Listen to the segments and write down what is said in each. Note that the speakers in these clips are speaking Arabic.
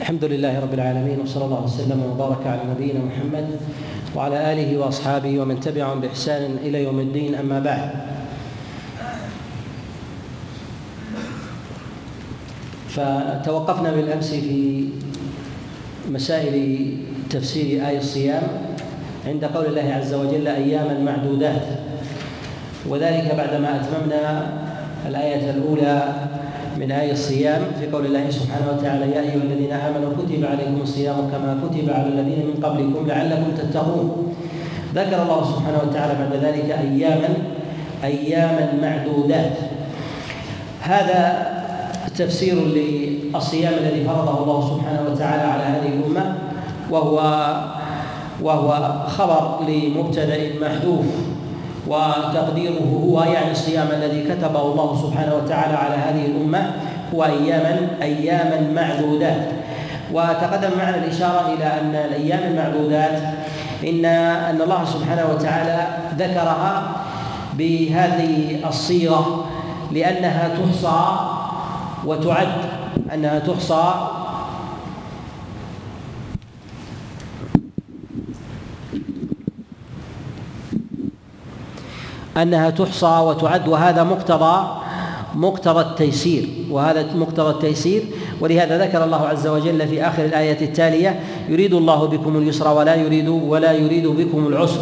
الحمد لله رب العالمين وصلى الله وسلم وبارك على نبينا محمد وعلى آله وأصحابه ومن تبعهم بإحسان إلى يوم الدين أما بعد. فتوقفنا بالأمس في مسائل تفسير آية الصيام عند قول الله عز وجل أياما معدودات. وذلك بعدما أتممنا الآية الأولى من آية الصيام في قول الله سبحانه وتعالى يا أيها الذين آمنوا كتب عليكم الصيام كما كتب على الذين من قبلكم لعلكم تتقون. ذكر الله سبحانه وتعالى بعد ذلك أياما أياما معدودات. هذا تفسير للصيام الذي فرضه الله سبحانه وتعالى على هذه الأمة وهو وهو خبر لمبتدأ محذوف. وتقديره هو يعني الصيام الذي كتبه الله سبحانه وتعالى على هذه الأمة هو اياما أياما معدودات. وتقدم معنا الإشارة إلى أن الأيام المعدودات ان أن الله سبحانه وتعالى ذكرها بهذه الصيغة لأنها تحصى وتعد أنها تحصى أنها تحصى وتعد وهذا مقتضى مقتضى التيسير وهذا مقتضى التيسير. ولهذا ذكر الله عز وجل في آخر الآية التالية يريد الله بكم اليسر ولا يريد ولا يريد بكم العسر.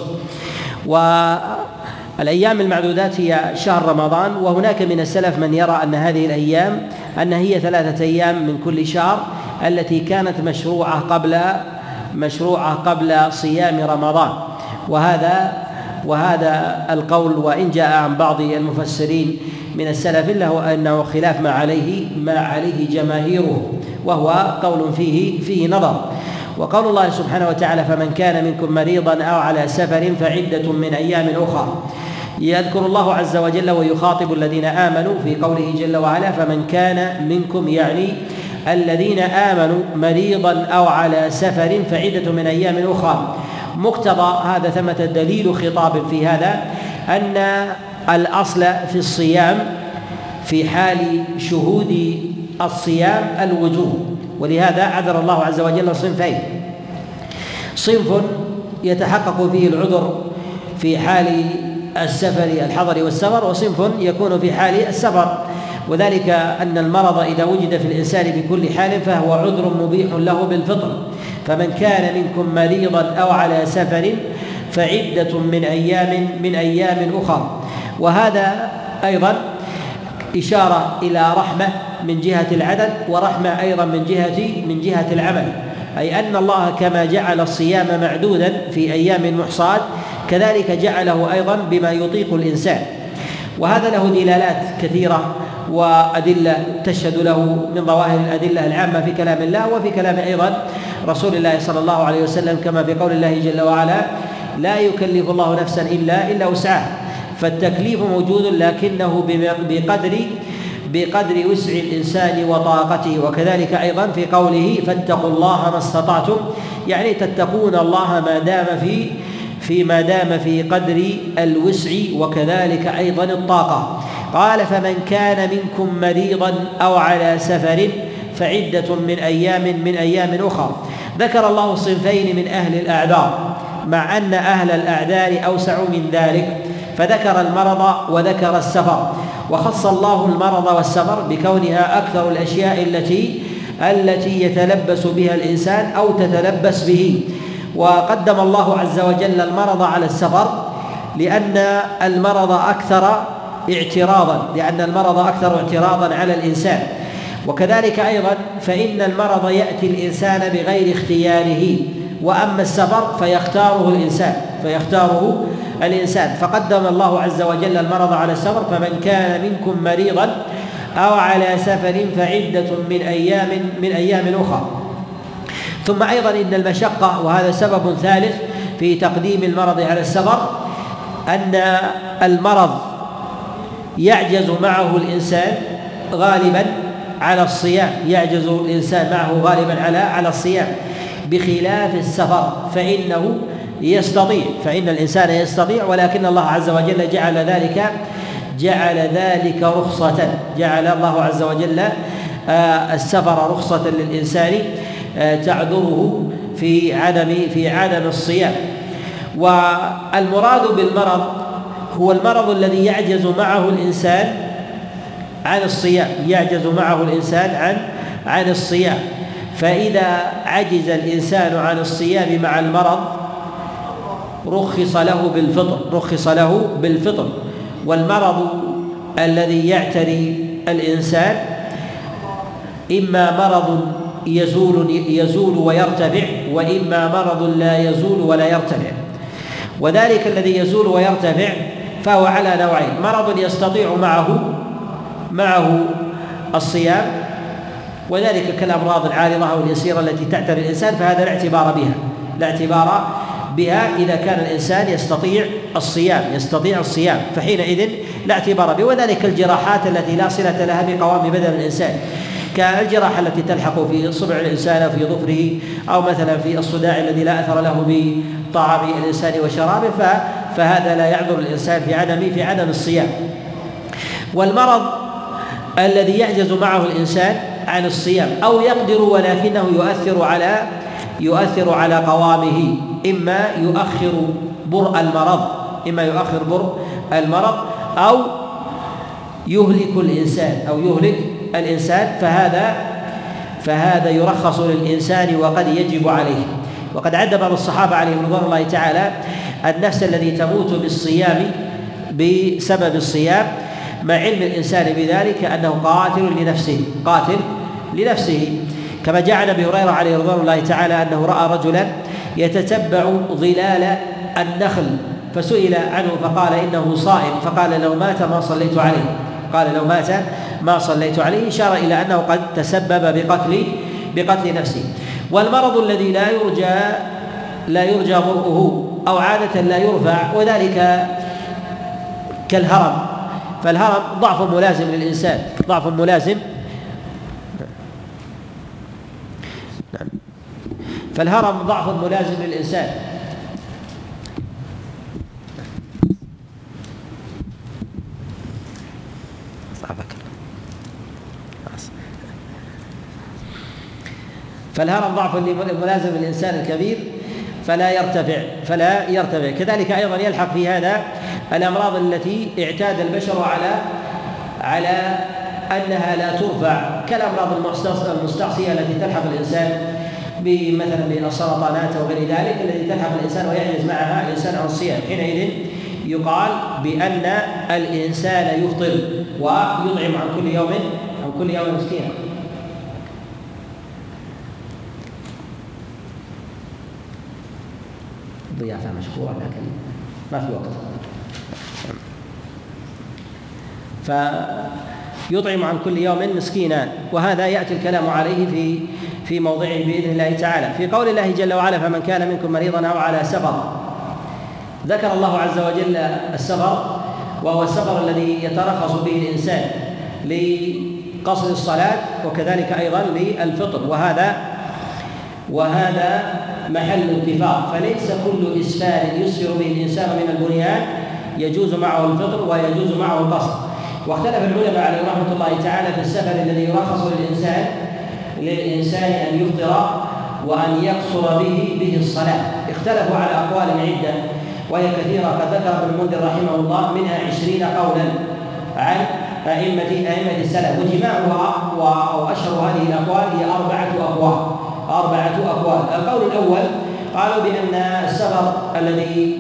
والأيام المعدودات هي شهر رمضان وهناك من السلف من يرى أن هذه الأيام أن هي ثلاثة أيام من كل شهر التي كانت مشروعة قبل مشروعة قبل صيام رمضان. وهذا وهذا القول وإن جاء عن بعض المفسرين من السلف الا هو أنه خلاف ما عليه ما عليه جماهيره وهو قول فيه فيه نظر. وقول الله سبحانه وتعالى فمن كان منكم مريضا أو على سفر فعدة من أيام أخرى. يذكر الله عز وجل ويخاطب الذين آمنوا في قوله جل وعلا فمن كان منكم يعني الذين آمنوا مريضا أو على سفر فعدة من أيام أخرى. مقتضى هذا ثمة دليل خطاب في هذا أن الأصل في الصيام في حال شهود الصيام الوجوب ولهذا عذر الله عز وجل صنفين. صنف يتحقق فيه العذر في حال السفر الحضر والسفر وصنف يكون في حال السفر. وذلك أن المرض إذا وجد في الإنسان بكل حال فهو عذر مبيح له بالفطر. فمن كان منكم مريضا أو على سفر فعدة من أيام من أيام أخرى وهذا أيضا إشارة إلى رحمة من جهة العدد ورحمة أيضا من جهة من جهة العمل. أي أن الله كما جعل الصيام معدودا في أيام محصات كذلك جعله أيضا بما يطيق الإنسان. وهذا له دلالات كثيرة وأدلة تشهد له من ظواهر الأدلة العامة في كلام الله وفي كلام أيضا رسول الله صلى الله عليه وسلم كما في قول الله جل وعلا لا يكلف الله نفسا إلا إلا وسعها. فالتكليف موجود لكنه بقدر بقدر وسع الإنسان وطاقته. وكذلك أيضا في قوله فاتقوا الله ما استطعتم. يعني تتقون الله ما دام في فيما دام في قدر الوسع وكذلك أيضا الطاقة. قال فمن كان منكم مريضا أو على سفر فعدة من أيام من أيام أخرى. ذكر الله صنفين من أهل الأعذار مع أن أهل الأعذار أوسع من ذلك فذكر المرض وذكر السفر. وخص الله المرض والسفر بكونها أكثر الأشياء التي التي يتلبس بها الإنسان أو تتلبس به. وقدم الله عز وجل المرض على السفر لأن المرض أكثر اعتراضا لأن المرض أكثر اعتراضا على الإنسان. وكذلك أيضا فإن المرض يأتي الإنسان بغير اختياره. وأما السفر فيختاره الإنسان فيختاره الإنسان. فقدم الله عز وجل المرض على السفر فمن كان منكم مريضا أو على سفر فعدة من أيام من أيام أخرى. ثم أيضا إن المشقة وهذا سبب ثالث في تقديم المرض على السفر أن المرض يعجز معه الإنسان غالبا على الصيام يعجز الإنسان معه غالبا على على الصيام. بخلاف السفر فإنه يستطيع فإن الإنسان يستطيع ولكن الله عز وجل جعل ذلك جعل ذلك رخصة. جعل الله عز وجل السفر رخصة للإنسان تعذره في عدم في عدم الصيام. والمراد بالمرض هو المرض الذي يعجز معه الإنسان عن الصيام يعجز معه الإنسان عن عن الصيام. فإذا عجز الإنسان عن الصيام مع المرض رخص له بالفطر رخص له بالفطر. والمرض الذي يعتري الإنسان إما مرض يزول يزول ويرتفع وإما مرض لا يزول ولا يرتفع. وذلك الذي يزول ويرتفع فهو على نوعين. مرض يستطيع معه معه الصيام وذلك كالأمراض العارضة أو اليسيرة التي تعتري الإنسان فهذا لا اعتبار بها. لا اعتبار بها إذا كان الإنسان يستطيع الصيام يستطيع الصيام فحينئذ لا اعتبار به. وذلك الجراحات التي لا صلة لها بقوام بدن الإنسان. كالجراحة التي تلحق في صبع الإنسان أو في ظفره أو مثلا في الصداع الذي لا أثر له بطعام الإنسان وشرابه فهذا لا يعذر الإنسان في عدم في عدم الصيام. والمرض الذي يعجز معه الإنسان عن الصيام أو يقدر ولكنه يؤثر على يؤثر على قوامه إما يؤخر برء المرض إما يؤخر برء المرض أو يهلك الإنسان أو يهلك الإنسان فهذا فهذا يرخص للإنسان وقد يجب عليه. وقد عد بعض الصحابة عليهم رضوان الله تعالى النفس الذي تموت بالصيام بسبب الصيام مع علم الإنسان بذلك أنه قاتل لنفسه قاتل لنفسه. كما جاء عن أبي هريرة عليه رضوان الله تعالى أنه رأى رجلا يتتبع ظلال النخل فسئل عنه فقال إنه صائم فقال لو مات ما صليت عليه؟ قال لو مات ما صليت عليه اشار إلى أنه قد تسبب بقتل بقتل نفسه. والمرض الذي لا يرجى لا يرجى برؤه أو عادة لا يرفع وذلك كالهرم. فالهرم ضعف ملازم للإنسان ضعف ملازم. نعم فالهرم ضعف ملازم للإنسان. فالهرم ضعف ملازم للإنسان الكبير. فلا يرتفع فلا يرتفع. كذلك أيضا يلحق في هذا الأمراض التي اعتاد البشر على على أنها لا ترفع كالأمراض المستعصية التي تلحق الإنسان مثلا بالسرطانات أو غير ذلك التي تلحق الإنسان ويعجز معها الانسان عن الصيام حينئذ يقال بأن الإنسان يفطر ويطعم عن كل يوم عن كل يوم مسكينا. ضيافه مشكوره لكن ما في وقت. فيطعم عن كل يوم مسكينا وهذا يأتي الكلام عليه في في موضعه بإذن الله تعالى. في قول الله جل وعلا فمن كان منكم مريضا أو على سفر. ذكر الله عز وجل السفر وهو السفر الذي يترخص به الإنسان لقصر الصلاة وكذلك أيضا للفطر. وهذا وهذا محل اتفاق فليس كل إسفار يسفر به الإنسان من البنيان يجوز معه الفطر ويجوز معه القصر واختلف العلماء عليهم رحمة الله تعالى في السفر الذي يرخص للإنسان للإنسان أن يفطر وأن يقصر به به الصلاة. اختلفوا على أقوال عدة وهي كثيرة. قد ذكر ابن المنذر رحمه الله منها عشرين قولا عن أئمة أئمة السلف. وجماعها وأشهر هذه الأقوال هي أربعة أقوال. أربعة أقوال. القول الأول قالوا بأن السفر الذي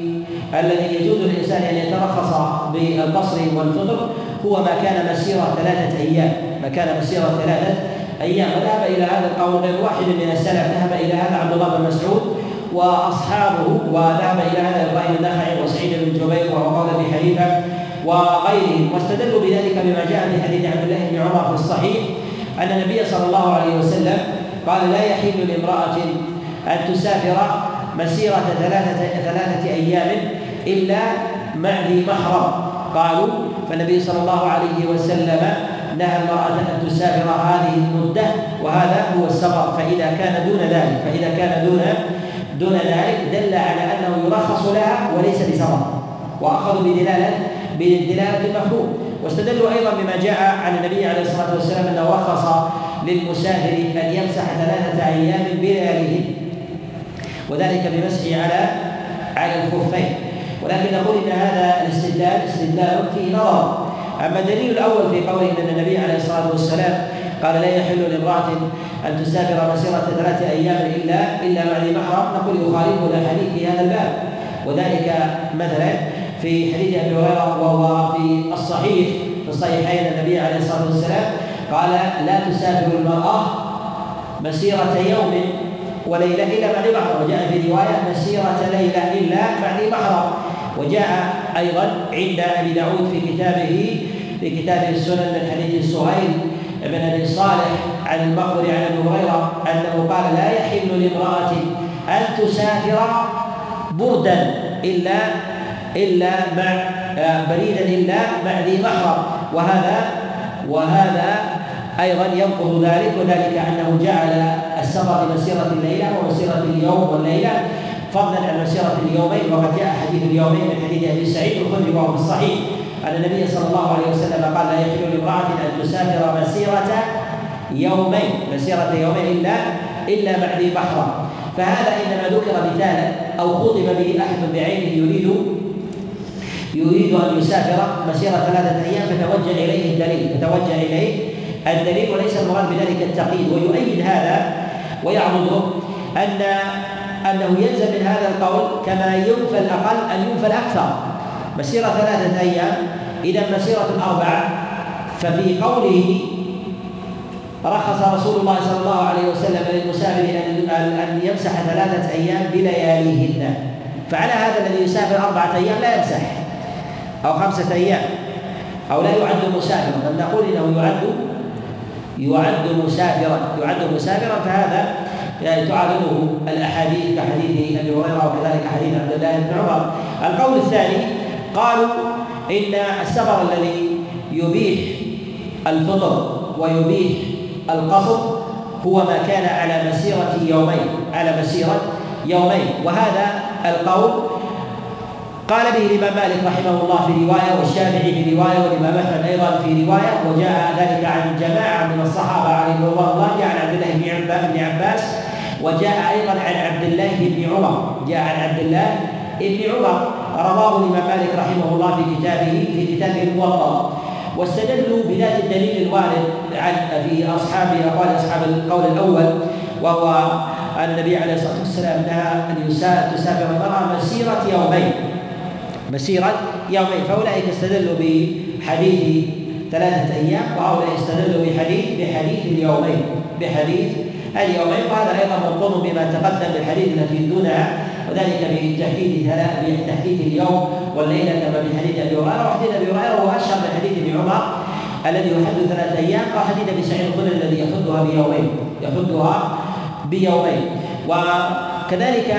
الذي يجوز للإنسان أن يترخص بالقصر والفطر هو ما كان مسيرة ثلاثة أيام. ما كان مسيرة ثلاثة أيام. وذهب إلى هذا القول غير واحد من السلف. ذهب إلى هذا عبد الله بن مسعود وأصحابه وذهب إلى هذا إبراهيم النخعي وسعيد بن جبير وهو قول أبي حنيفة وغيرهم. واستدلوا بذلك بما جاء في حديث عبد الله بن عمر في الصحيح أن النبي صلى الله عليه وسلم قال لا يحل لامرأة أن تسافر مسيرة ثلاثة ثلاثة أيام إلا مع ذي محرم. قالوا فالنبي صلى الله عليه وسلم نهى المرأة أن تسافر هذه المدة وهذا هو السفر فإذا كان دون ذلك فإذا كان دون دون ذلك دل على أنه يرخص لها وليس بسفر وأخذوا بدلالة بدلالة المفهوم واستدلوا أيضا بما جاء عن النبي عليه الصلاة والسلام أنه رخص للمسافر أن يمسح ثلاثة أيام بلياليهن وذلك بمسحه على على الخفين. ولكن نقول إن هذا الاستدلال استدلال فيه نظر أما الدليل الأول في قوله أن النبي عليه الصلاة والسلام قال لا يحل لامرأة أن تسافر مسيرة ثلاثة أيام إلا إلا مع ذي محرم نقول يخالفه الاحاديث في هذا الباب. وذلك مثلا في حديث أبي هريرة وهو في الصحيح في الصحيحين النبي عليه الصلاة والسلام قال لا تسافر المرأة مسيرة يوم وليلة إلا ذي محرم وجاء في رواية مسيرة ليلة إلا ذي محرم وجاء أيضا عند أبي داود في كتابه في كتابه السنن من حديث سهيل بن أبي صالح عن المقبري عن أبي هريرة أنه قال لا يحل لامرأة أن تسافر بردا إلا إلا مع بريدا إلا مع ذي محرم. وهذا وهذا أيضا ينقض ذلك وذلك أنه جعل السفر مسيره الليلة ومسيرة اليوم والليلة. فضلا عن مسيرة اليومين وقد جاء حديث اليومين من حديث أبي سعيد الخدري وهو الصحيح. أن النبي صلى الله عليه وسلم قال لا يحل لامرأة أن تسافر مسيرة يومين مسيرة يومين إلا إلا مع ذي بحرة فهذا إنما ذكر مثالا أو خطب به أحد بعينه يريد يريد أن يسافر مسيرة ثلاثة أيام فتوجه إليه الدليل. فتوجه إليه الدليل وليس المراد بذلك التقييد. ويؤيد هذا ويعرضه أن أنه يلزم من هذا القول كما ينفى الأقل أن ينفى الأكثر مسيرة ثلاثة أيام إذا مسيرة أربعة. ففي قوله رخص رسول الله صلى الله عليه وسلم للمسافر أن أن يمسح ثلاثة أيام بلياليهن. فعلى هذا الذي يسافر أربعة أيام لا يمسح. أو خمسة أيام. أو لا يعد مسافرا. بل نقول إنه يعد يعد مسافرا. يعد مسافرا فهذا يعني تعارضه الأحاديث كحديث أبي هريرة وكذلك حديث عبد الله بن عمر. القول الثاني قالوا إن السفر الذي يبيح الفطر ويبيح القصر هو ما كان على مسيرة يومين على مسيرة يومين. وهذا القول قال به الإمام مالك رحمه الله في رواية والشافعي في رواية والإمام أحمد أيضا في رواية وجاء ذلك عن جماعة من الصحابة عليهم رضوان الله جاء عن عبد الله بن عباس وجاء أيضا عن عبد الله بن عمر. جاء عن عبد الله بن عمر. رواه الإمام مالك رحمه الله في كتابه في كتابه الموطأ. واستدلوا بذات الدليل الوارد عن في أصحاب اقوال أصحاب القول الأول وهو النبي عليه الصلاة والسلام نهى أن تسافر المرأة مسيرة يومين. مسيره يومين فأولئك استدلوا بحديث ثلاثة أيام وهؤلاء استدلوا بحديث بحديث اليومين بحديث اليومين وهذا أيضا منقوض بما تقدم بالحديث التي دونها وذلك بتحديد بتحديد اليوم والليلة كما في حديث أبي هريرة. وحديث أبي هريرة هو أشهر من حديث ابن عمر الذي يحد ثلاثة أيام وحديث أبي سعيد الخدري الذي يحدها بيومين يحدها بيومين. وكذلك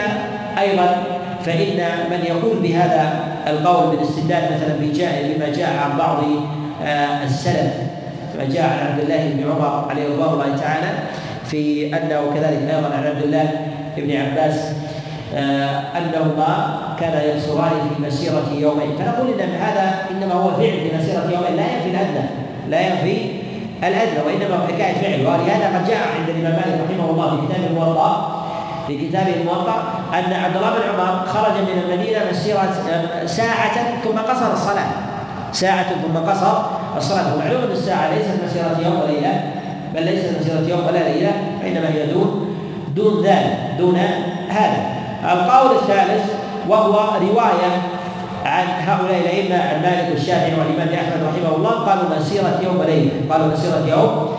أيضا فإن من يقول بهذا القول بالاستدلال مثلا بما جاء عن بعض آه، السلف ما جاء عن عبد الله بن عمر عليه رضوان الله تعالى في أنه كذلك أيضا عن عبد الله بن عباس آه، أنهما كانا يقصران في مسيرة يومين. فنقول إن هذا إنما هو فعل في مسيرة يومين لا ينفي الأدنى لا ينفي الأدنى وإنما هو حكاية فعل. ولهذا قد جاء عند الإمام مالك رحمه الله في كتاب الموطا في كتابه الموطا أن عبد الله بن عمر خرج من المدينة مسيرة آه، ساعة ثم قصر الصلاة. ساعة ثم قصر الصلاة. ومعلوم أن الساعة ليست مسيرة يوم وليله بل ليست مسيرة يوم ولا ليلة وإنما هي دون دون ذلك دون هذا. القول الثالث وهو رواية عن هؤلاء الأئمة عن مالك والشافعي والإمام أحمد رحمه الله قالوا مسيرة يوم وليلة قالوا مسيرة يوم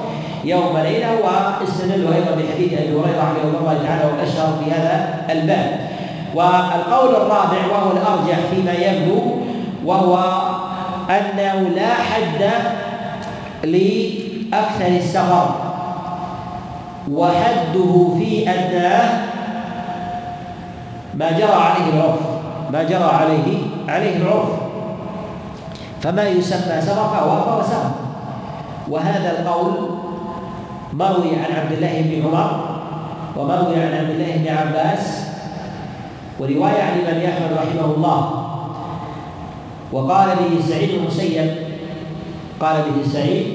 يوم وليلة واستدلوا أيضا بحديث أبي هريرة رحمه الله تعالى والأشهر في هذا الباب. والقول الرابع وهو الأرجح فيما يبدو وهو أنه لا حد أكثر السفر. وحده في أدناه ما جرى عليه العرف. ما جرى عليه عليه العرف. فما يسمى سرق فهو سرق وهذا القول مروي عن عبد الله بن عمر ومروي عن عبد الله بن عباس ورواية عن الإمام أحمد رحمه الله. وقال به سعيد المسيب قال به سعيد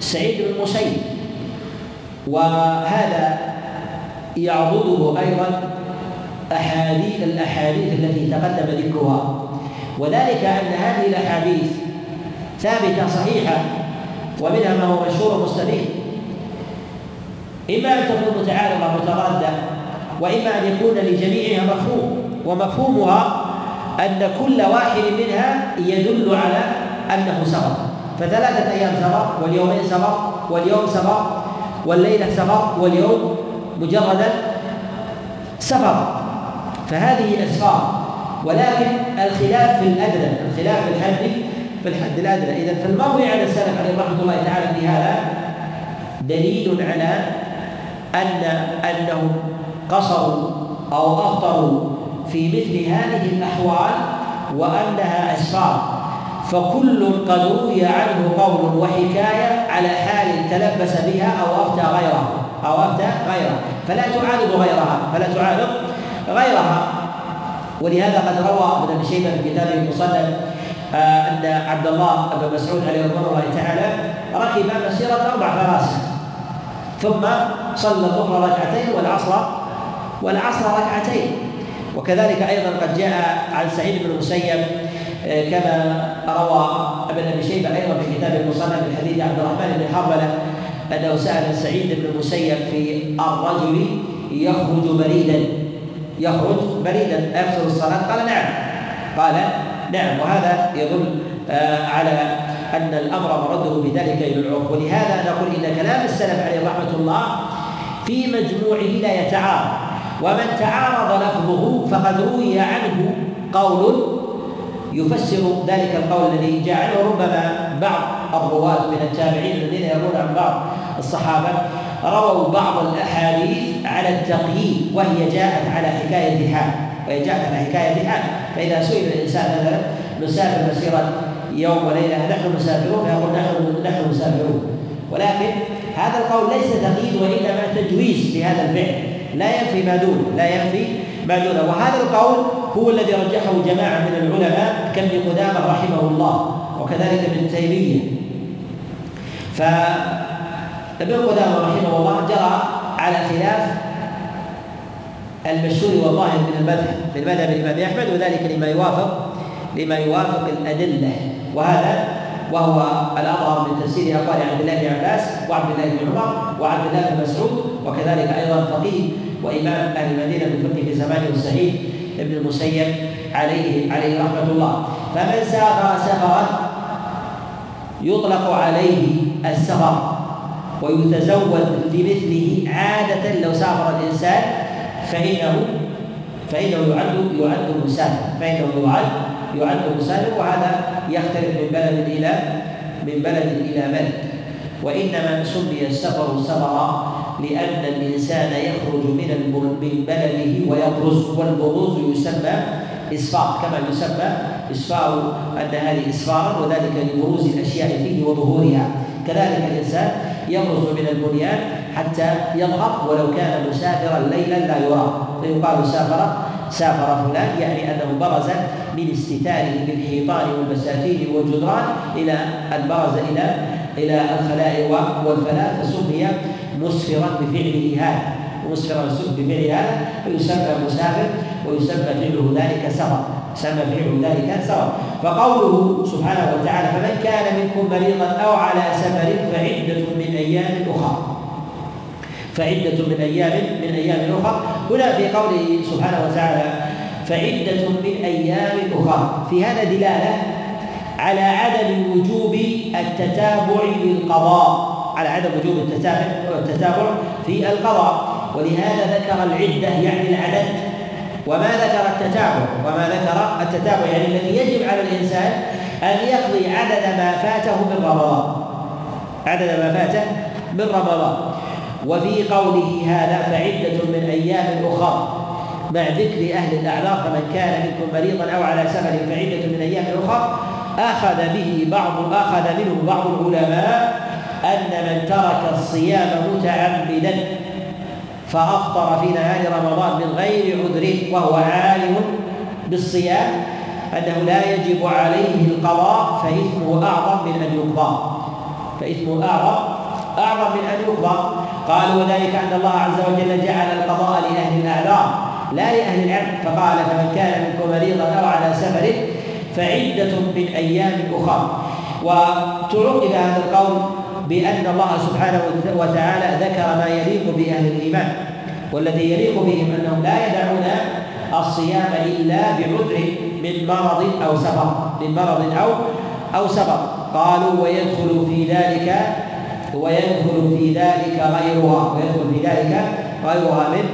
سعيد بن المسيب وهذا يعضده أيضا أحاديث الأحاديث التي تقدم ذكرها. وذلك أن هذه الأحاديث ثابتة صحيحة ومنها ما هو مشهور مستفيد إما أن تكون متعارضة متضادة وإما أن يكون لجميعها مفهوم ومفهومها أن كل واحد منها يدل على أنه سبق. فثلاثة أيام سبق واليومين سبق واليوم سبق والليلة سبق واليوم مجردا سفر فهذه أسفار ولكن الخلاف في الأدنى الخلاف في الحد في الحد الأدنى. إذا فالمروي عن السلف عليه رحمة الله تعالى في هذا دليل على أن أنهم قصروا أو أفطروا في مثل هذه الأحوال وأنها أسفار فكل قد روي عنه قول وحكاية على حال تلبس بها أو أفتى غيره أو أفتى غيره فلا تعارض غيرها فلا تعارض غيرها. ولهذا قد روى ابن ابي شيبة في كتابه المصنف آه، أن عبد الله بن مسعود عليه رضوان الله تعالى ركب مسيرة أربع فراسخ. ثم صلى الظهر ركعتين والعصر والعصر ركعتين. وكذلك أيضا قد جاء عن سعيد بن المسيب آه، كما روى أبن أبي شيبة أيضا في كتاب المصنف من حديث عبد الرحمن بن حرمله أنه سأل سعيد بن المسيب في الرجل يخرج بريدا؟ يخرج بريدا يكثر الصلاة؟ قال نعم. قال نعم. وهذا يدل آه، على أن الأمر مرده بذلك إلى العرف. ولهذا نقول إن كلام السلف عليه رحمة الله في مجموعه لا يتعارض. ومن تعارض لفظه فقد روي عنه قول يفسر ذلك القول الذي جاء عنه. ربما بعض الرواة من التابعين الذين يروون عن بعض الصحابة رووا بعض الأحاديث على التقييد وهي جاءت على حكاية حال وهي جاءت على حكاية حال فإذا سئل الإنسان مثلا نسافر مسيرة يوم وليلة نحن مسافرون فيقول نحن نحن مسافرون. ولكن هذا القول ليس تقييد وإنما تجويز لهذا الفعل. لا ينفي ما دونه لا ينفي ما دونه وهذا القول هو الذي رجحه جماعة من العلماء كابن قدامة رحمه الله وكذلك ابن تيمية. فابن قدامة رحمه الله جرى على خلاف المشهور والظاهر من المذهب من مذهب الإمام أحمد وذلك لما يوافق لما يوافق الأدلة. وهذا وهو الأظهر من تفسير أقوال عبد الله بن عباس وعبد الله بن عمر وعبد الله بن مسعود وكذلك أيضا فقيه وإمام أهل المدينة بالفقه في زمانه السعيد ابن المسيب عليه عليه رحمة الله. فمن سافر سفرا يطلق عليه السفر ويتزود لمثله عادة لو سافر الإنسان فإنه فإنه يعد يعد مسافر. فإنه يعد يعد مسافر وهذا يختلف من بلد إلى من بلد إلى بلد. وإنما سمي السفر سفرا لأن الإنسان يخرج من من بلده ويبرز والبروز يسمى إسفار كما يسمى إسفار هذه إسفارا وذلك لبروز الأشياء فيه وظهورها. كذلك الإنسان يبرز من البنيان حتى يظهر ولو كان مسافرا ليلا لا يرى. فيقال سافر سافر فلان يعني أنه برز من بالحيطان والبساتين والجدران إلى أن برز إلى إلى الخلاء والفلاة فسمي مسفرا بفعله هذا مسفرا بفعل هذا فيسمى مسافر ويسمى فعله ذلك سفر يسمى فعله ذلك سفر فقوله سبحانه وتعالى فمن كان منكم مريضا أو على سفر فعدة من أيام أخرى فعدة من أيام من أيام أخرى. هنا في قوله سبحانه وتعالى فعدة من أيام أخرى في هذا دلالة على عدم وجوب التتابع بالقضاء على عدم وجوب التتابع التتابع في القضاء. ولهذا ذكر العدة يعني العدد. وما ذكر التتابع وما ذكر التتابع يعني الذي يجب على الإنسان أن يقضي عدد ما فاته من رمضان. عدد ما فاته من رمضان. وفي قوله هذا فعدة من أيام أخرى. مع ذكر أهل الأعذار فمن كان منكم مريضا أو على سفر فعدة من أيام أخرى أخذ به بعض أخذ منه بعض العلماء أن من ترك الصيام متعمدا فأفطر في نهار رمضان من غير عذر وهو عالم بالصيام أنه لا يجب عليه القضاء فإثمه أعظم من أن يقضى. فإثمه أعظم أعظم من أن يقضى. قالوا وذلك أن الله عز وجل جعل القضاء لأهل الأعذار لا لأهل العلم فقال فمن كان منكم مريضا أو على سفر فعدة من أيام أخرى وتعقب هذا القول بأن الله سبحانه وتعالى ذكر ما يليق بأهل الإيمان والذي يليق بهم أنهم لا يدعون الصيام إلا بعذر من مرض أو سفر من مرض أو أو سفر. قالوا ويدخل في ذلك ويدخل في ذلك غيرها ويدخل في ذلك غيرها من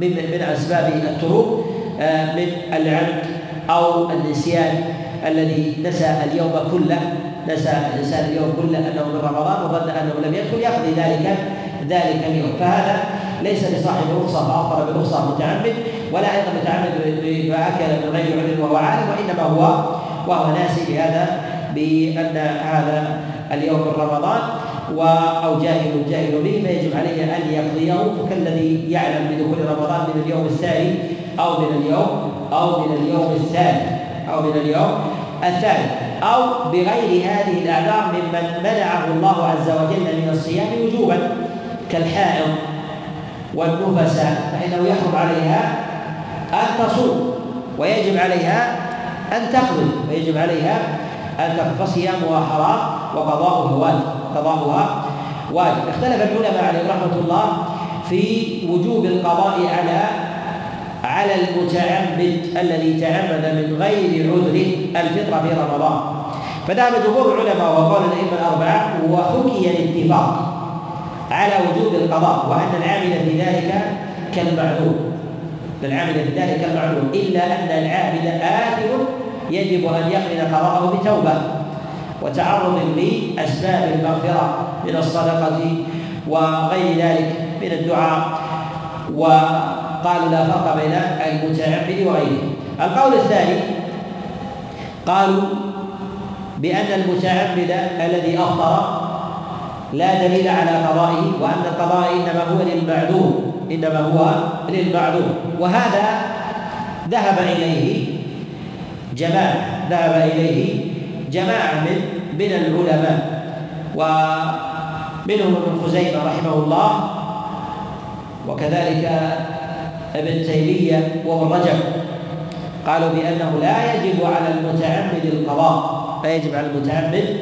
من من أسباب الطرق آه، من العمد أو النسيان الذي نسى اليوم كله نسى الإنسان اليوم كله أنه من رمضان وظن أنه لم يدخل يقضي ذلك ذلك اليوم. فهذا ليس لصاحب رخصه فافطر برخصه متعمد ولا أيضا متعمد فاكل من غير عذر وهو عالم وإنما هو وهو ناسي بهذا بأن هذا اليوم من رمضان. أو جاهل جاهل به فيجب عليه أن يقضيه كالذي يعلم بدخول رمضان من اليوم الثاني أو من اليوم أو من اليوم الثاني أو من اليوم الثاني أو بغير هذه الاعذار ممن منعه الله عز وجل من الصيام وجوبا كالحائض والنفساء فإنه يحرم عليها أن تصوم ويجب عليها أن تقضي ويجب عليها أن تقضي فصيامها حرام وقضاؤها واجب. قضاؤها واجب. اختلف العلماء عليهم رحمة الله في وجوب القضاء على على المتعمد الذي تعمد من غير عذر الفطر في رمضان. فذهب جمهور العلماء وقال الأئمة الأربعة وحكي الاتفاق على وجوب القضاء وأن العامل في ذلك كالمعلوم. العامل في ذلك كالمعلوم إلا أن العامل آثم يجب أن يقرن قضاءه بتوبة. وتعرض لأسباب المغفرة من الصدقة وغير ذلك من الدعاء. وقالوا لا فرق بين المتعبد وغيره. القول الثاني قالوا بأن المتعبد الذي أفطر لا دليل على قضائه وأن القضاء إنما هو للمعذور إنما هو للمعذور. وهذا ذهب إليه جماعة ذهب إليه جماعة من من العلماء ومنهم ابن خزيمة رحمه الله وكذلك ابن تيمية وابن رجب. قالوا بأنه لا يجب على المتعمد القضاء لا يجب على المتعمد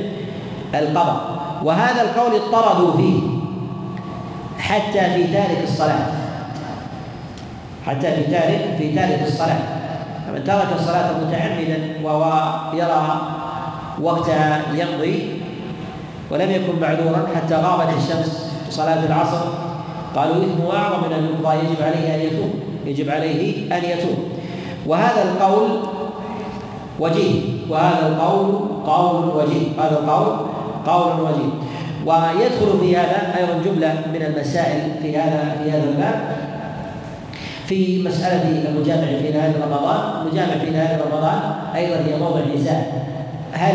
القضاء. وهذا القول اضطردوا فيه حتى في تارك الصلاة. حتى في تارك في تارك الصلاة. فمن ترك الصلاة متعمدا وهو يرى وقتها يمضي ولم يكن معذورا حتى غابت الشمس في صلاة العصر. قالوا إثمه أعظم من يقضى يجب عليه أن يتوب. يجب عليه أن يتوب. وهذا القول وجيه. وهذا القول قول وجيه. هذا القول قول وجيه. ويدخل في هذا أيضا جملة من المسائل في هذا في هذا الباب. في مسألة المجامع في نهاية رمضان. المجامع في نهاية رمضان أيضا هي موضع نزاع. هل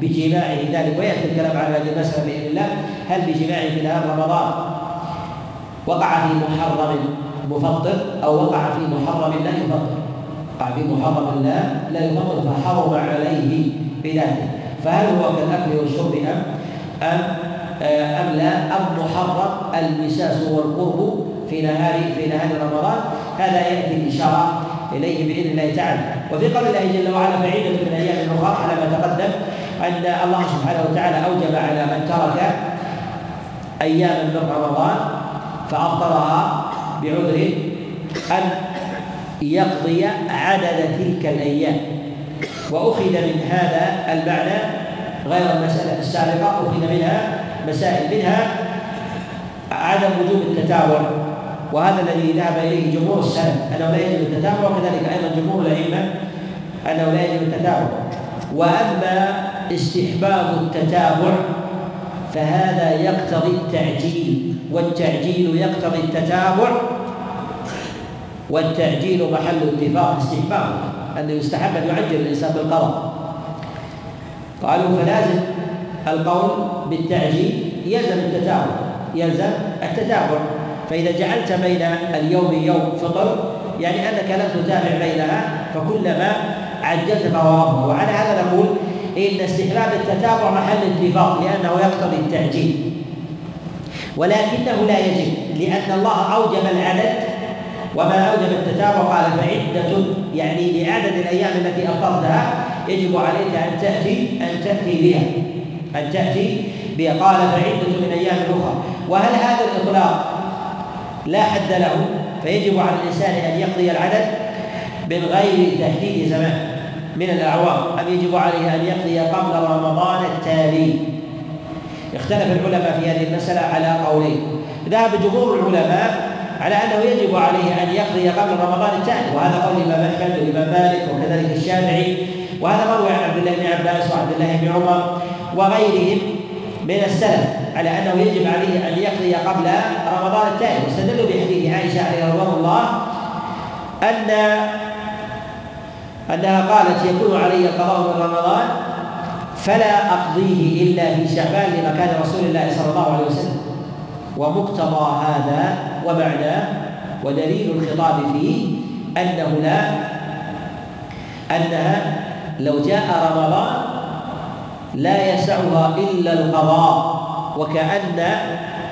بجماعه ذلك ويأتي الكلام على هذه المسألة بإذن الله هل بجماعه في نهار رمضان وقع في محرم مفطر أو وقع في محرم لا يفطر؟ وقع في محرم لا لا يفطر فحرم عليه بذاته فهل هو كالأكل والشرب أم؟ أم آه، أم لا؟ أم محرم المساس والقرب في نهار في نهار رمضان؟ هذا يأتي الاشاره إليه بإذن الله تعالى. وفي قول الله جل وعلا بعيدا من الأيام الأخرى على ما تقدم أن الله سبحانه وتعالى أوجب على من ترك اياما من رمضان فافطرها بعذر أن يقضي عدد تلك الأيام. وأخذ من هذا المعنى غير المسألة السابقة أخذ منها مسائل منها عدم وجوب التتابع وهذا الذي ذهب إليه جمهور السلف أنه لا يجب التتابع وكذلك أيضا جمهور الأئمة أنه لا يجب التتابع. وأما استحباب التتابع فهذا يقتضي التعجيل والتعجيل يقتضي التتابع والتعجيل محل اتفاق استحباب أنه يستحب أن يعجل الإنسان بالقضاء قالوا فلازم القول بالتعجيل يلزم التتابع يلزم التتابع. فإذا جعلت بين اليوم يوم فطر يعني أنك لم تتابع بينها فكلما عجلت أفضل وعلى هذا نقول إن استحباب التتابع محل اتفاق لأنه يقتضي التعجيل. ولكنه لا يجب لأن الله أوجب العدد وما أوجب التتابع قال فعدة يعني بعدد الأيام التي أفطرتها يجب عليك أن تأتي أن تأتي بها أن تأتي بها. قال فعدة من أيام أخرى. وهل هذا الإطلاق لا حد له فيجب على الإنسان أن يقضي العدد من غير تحديد زمان من الأعوام أم يجب عليه أن يقضي قبل رمضان التالي؟ اختلف العلماء في هذه المسألة على قولين. ذهب جمهور العلماء على أنه يجب عليه أن يقضي قبل رمضان التالي وهذا قول الإمام أحمد والإمام مالك وكذلك الشافعي وهذا مروي عن عبد الله بن عباس وعبد الله بن عمر وغيرهم. من السلف على أنه يجب عليه أن يقضي قبل رمضان التالي واستدلوا بحديث عائشة عليه رضوان الله ان أنها قالت يكون علي القضاء من رمضان فلا أقضيه إلا في شعبان لمكان رسول الله صلى الله عليه وسلم. ومقتضى هذا ومعناه ودليل الخطاب فيه أنه لا أنها لو جاء رمضان لا يسعها إلا القضاء. وكأن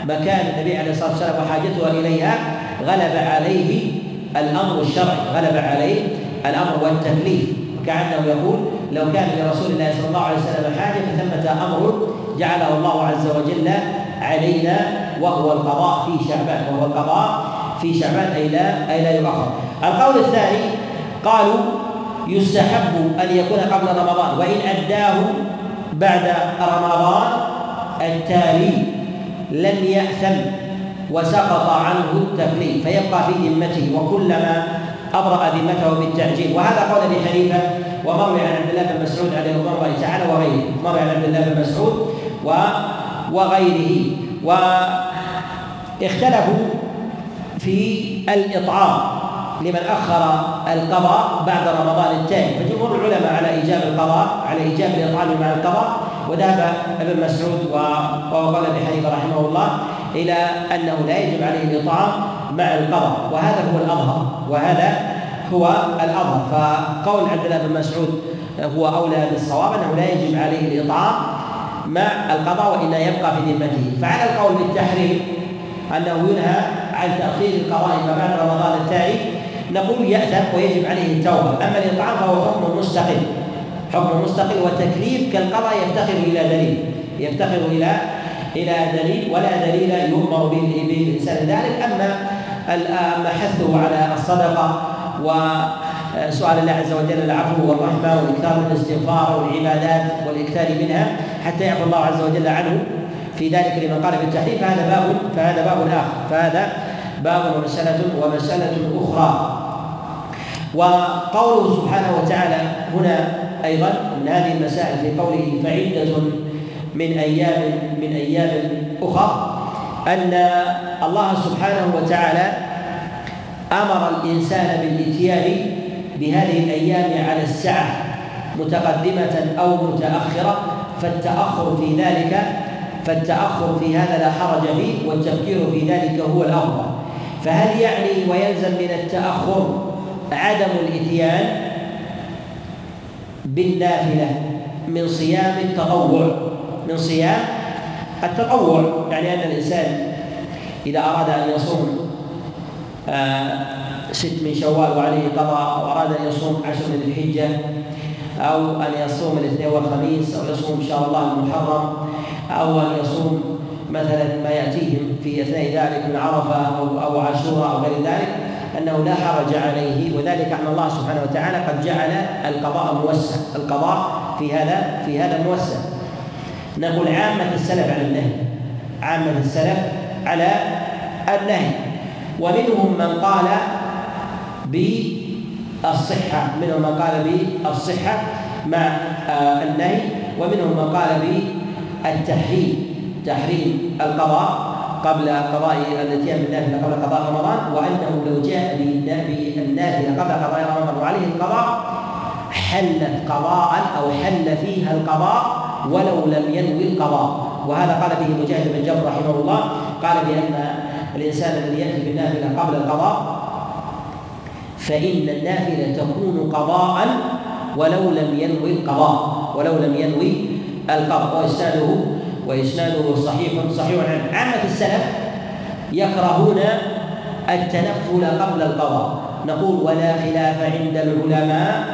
مكان النبي عليه الصلاة والسلام وحاجتها إليها غلب عليه الأمر الشرعي غلب عليه الأمر والتكليف. كأنه يقول لو كان لرسول الله صلى الله عليه وسلم حاجة فثمة أمر جعله الله عز وجل علينا وهو القضاء في شعبان وهو القضاء في شعبان أي لا أي لا يؤخر. القول الثاني قالوا يستحب أن يكون قبل رمضان وإن أداه بعد رمضان التالي لم يأثم وسقط عنه التكليف فيبقى في ذمته وكلما أبرأ ذمته بالتعجيل. وهذا قول أبي حنيفة ومروي عن عبد الله بن مسعود عليه رضوان الله تعالى وغيره. مروي عن عبد الله بن مسعود و وغيره. واختلفوا في الإطعام. لمن أخر القضاء بعد رمضان التالي فجمهور العلماء على إيجاب القضاء على إيجاب الإطعام مع القضاء. وذهب ابن مسعود قال ابي حنيفه رحمه الله إلى أنه لا يجب عليه الإطعام مع القضاء. وهذا هو الأظهر. وهذا هو الأظهر. فقول عبد الله بن مسعود هو أولى بالصواب أنه لا يجب عليه الإطعام مع القضاء وإلا يبقى في ذمته. فعلى القول بالتحريم أنه ينهى عن تأخير القضاء ما بعد رمضان التالي نقول يأثم ويجب عليه التوبة أما الإطعام فهو حكم مستقل. حكم مستقل والتكليف كالقضاء يفتقر إلى دليل. يفتقر إلى إلى دليل ولا دليل يؤمر به بالإنسان ذلك أما أما حثه على الصدقة وسؤال الله عز وجل العفو والرحمة والإكثار من الاستغفار والعبادات والإكثار منها حتى يعفو الله عز وجل عنه. في ذلك لمن قال بالتحريم فهذا باب فهذا باب آخر. فهذا باب ومسألة ومسألة أخرى. وقوله سبحانه وتعالى هنا أيضا من هذه المسائل في قوله فعدة من أيام من أيام أخرى أن الله سبحانه وتعالى أمر الإنسان بالإتيان بهذه الأيام على السعة متقدمة أو متأخرة فالتأخر في ذلك فالتأخر في هذا لا حرج فيه والتفكير في ذلك هو الأفضل. فهل يعني ويلزم من التأخر عدم الإتيان بالنافلة من صيام التطوع من صيام التطوع. يعني أن الإنسان إذا أراد أن يصوم آه، ست من شوال وعليه قضاء أو أراد أن يصوم عشر من الحجة أو أن يصوم الاثنين والخميس أو يصوم إن شاء الله المحرم أو أن يصوم مثلا ما يأتيهم في أثناء ذلك من عرفة أو أو عاشوراء أو غير ذلك أنه لا حرج عليه وذلك أن الله سبحانه وتعالى قد جعل القضاء موسع القضاء في هذا في هذا موسع. نقول عامة السلف على النهي عامة السلف على النهي. ومنهم من قال بالصحة منهم من قال بالصحة مع آه، النهي ومنهم من قال بالتحريم تحريم القضاء قبل قضاء الاتيان بالنافله قبل قضاء رمضان وأنه لو جاء بالنافله قبل قضاء رمضان وعليه القضاء حلت قضاء أو حل فيها القضاء ولو لم ينوي القضاء. وهذا قال به مجاهد بن جبر رحمه الله قال بأن الإنسان الذي يأتي بالنافلة قبل القضاء فإن النافلة تكون قضاء ولو لم ينوي القضاء ولو لم ينوي القضاء. واسناده وإسناده صحيح صحيح عنه عامة السلف يكرهون التنفل قبل القضاء. نقول ولا خلاف عند العلماء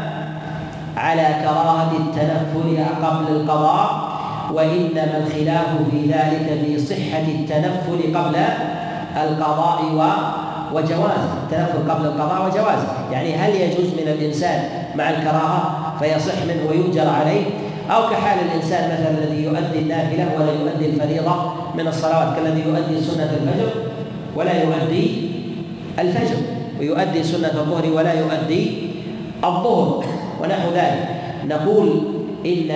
على كراهة التنفل قبل القضاء وإنما الخلاف في ذلك في صحة التنفل قبل القضاء وجوازه التنفل قبل القضاء وجوازه يعني هل يجوز من الإنسان مع الكراهة؟ فيصح منه ويؤجر عليه. أو كحال الإنسان مثلا الذي يؤدي النافلة ولا يؤدي الفريضة من الصلوات كالذي يؤدي سنة الفجر ولا يؤدي الفجر ويؤدي سنة الظهر ولا يؤدي الظهر ونحو ذلك. نقول إن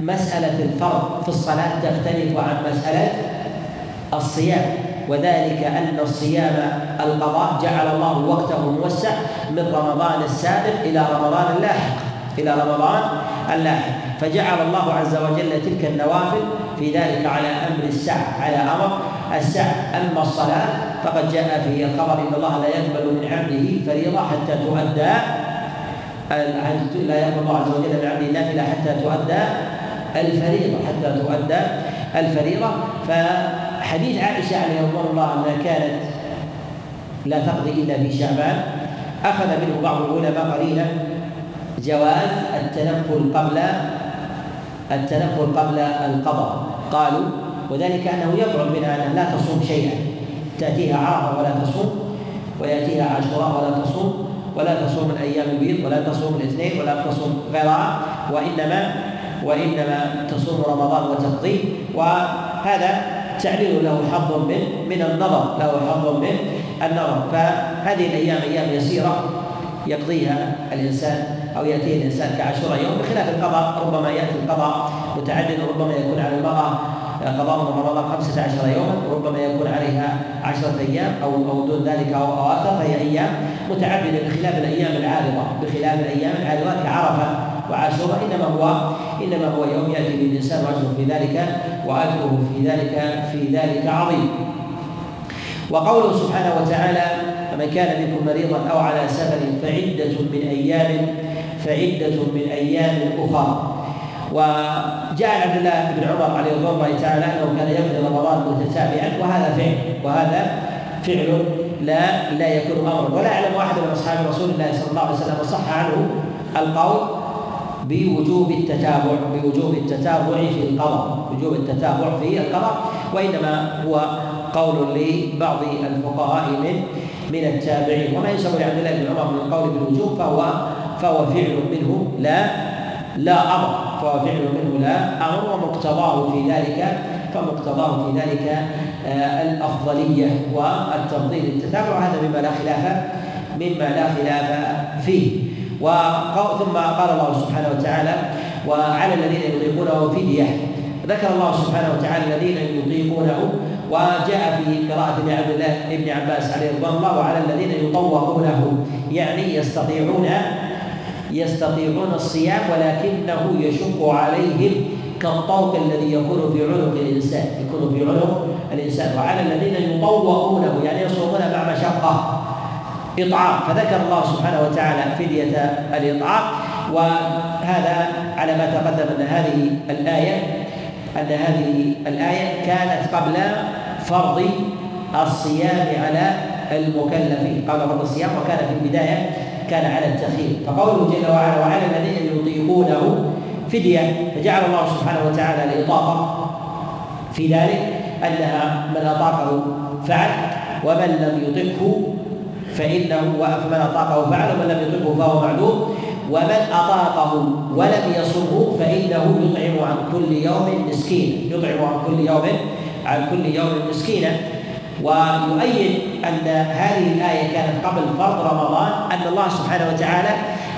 مسألة الفرض في الصلاة تختلف عن مسألة الصيام وذلك أن الصيام القضاء جعل الله وقته موسع من رمضان السابق إلى رمضان اللاحق إلى رمضان اللاحق فجعل الله عز وجل تلك النوافل في ذلك على أمر السعة على أمر السعة أما الصلاة فقد جاء في الخبر إن الله لا يقبل من عبده فريضة حتى تؤدى لا يقبل الله عز وجل من عبده النافلة حتى تؤدى الفريضة حتى تؤدى الفريضة. فحديث عائشة عليه رضوان الله أنها كانت لا تقضي إلا في شعبان. أخذ منه بعض العلماء قليلا جواز التنفل قبل التنفل قبل القضاء. قالوا وذلك أنه يبعد منها انها لا تصوم شيئا. تأتيها عرفه ولا تصوم ويأتيها عاشوراء ولا تصوم ولا تصوم الأيام البيض ولا تصوم الاثنين ولا تصوم غيرها وإنما وإنما تصوم رمضان وتقضيه وهذا تعليل له حظ من من النظر له حظ من النظر. فهذه الأيام أيام يسيرة يقضيها الإنسان أو ياتيه الإنسان كعشر يوم بخلاف القضاء ربما يأتي القضاء متعدد وربما يكون على المراه قضاء رمضان 15 يوما وربما يكون عليها عشرة أيام أو أو دون ذلك أو أو أكثر فهي أيام متعددة بخلاف الأيام العارضة. بخلاف الأيام العارضة كعرفة وعاشوراء إنما هو إنما هو يوم يأتي بالإنسان وأجره في ذلك وأجره في ذلك في ذلك عظيم. وقوله سبحانه وتعالى فمن كان منكم مريضا أو على سفر فعدة من أيام فعدة من أيام أخرى. وجاء عن عبد الله بن عمر عليه رضوان الله تعالى أنه كان يقضي رمضان متتابعا وهذا فعل وهذا فعل لا لا يكون امرا. ولا اعلم واحد من أصحاب رسول الله صلى الله عليه وسلم صح عنه القول بوجوب التتابع بوجوب التتابع في القضاء. وجوب التتابع في القضاء وإنما هو قول لبعض الفقهاء من من التابعين. وما ينسب لعبد الله بن عمر من القول بالوجوب فهو فهو فعل منه لا لا أمر. فهو فعل منه لا أمر ومقتضاه في ذلك فمقتضاه في ذلك آه، الأفضلية والتفضيل. التتابع هذا مما لا خلاف مما لا خلاف فيه. ثم قال الله سبحانه وتعالى وعلى الذين يطيقونه فديه ذكر الله سبحانه وتعالى الذين يطيقونه وجاء في قراءة ابن عبد الله ابن عباس عليه رضوان الله وعلى الذين يطوقونه. يعني يستطيعون يستطيعون الصيام ولكنه يشق عليهم كالطوق الذي يكون في عنق الإنسان. يكون في عنق الإنسان. وعلى الذين يطوقونه يعني يصومون مع مشقة. إطعام. فذكر الله سبحانه وتعالى فدية الإطعام. وهذا على ما تقدم أن هذه الايه أن هذه الآية كانت قبل فرض الصيام على المكلفين. قبل فرض الصيام وكان في البداية كان على التخيير فقوله جل وعلا وعلى الذين يطيقونه فدية فجعل الله سبحانه وتعالى الإطاقة في ذلك أنها من أطاقه فعل ومن لم يطقه فإنه فمن أطاقه فعل ومن لم يطقه فهو معلوم ومن أطاقه ولم يصره فإنه يطعم عن كل يوم مسكينا يطعم عن كل يوم عن كل يوم مسكينا ويؤيد أن هذه الآية كانت قبل فرض رمضان أن الله سبحانه وتعالى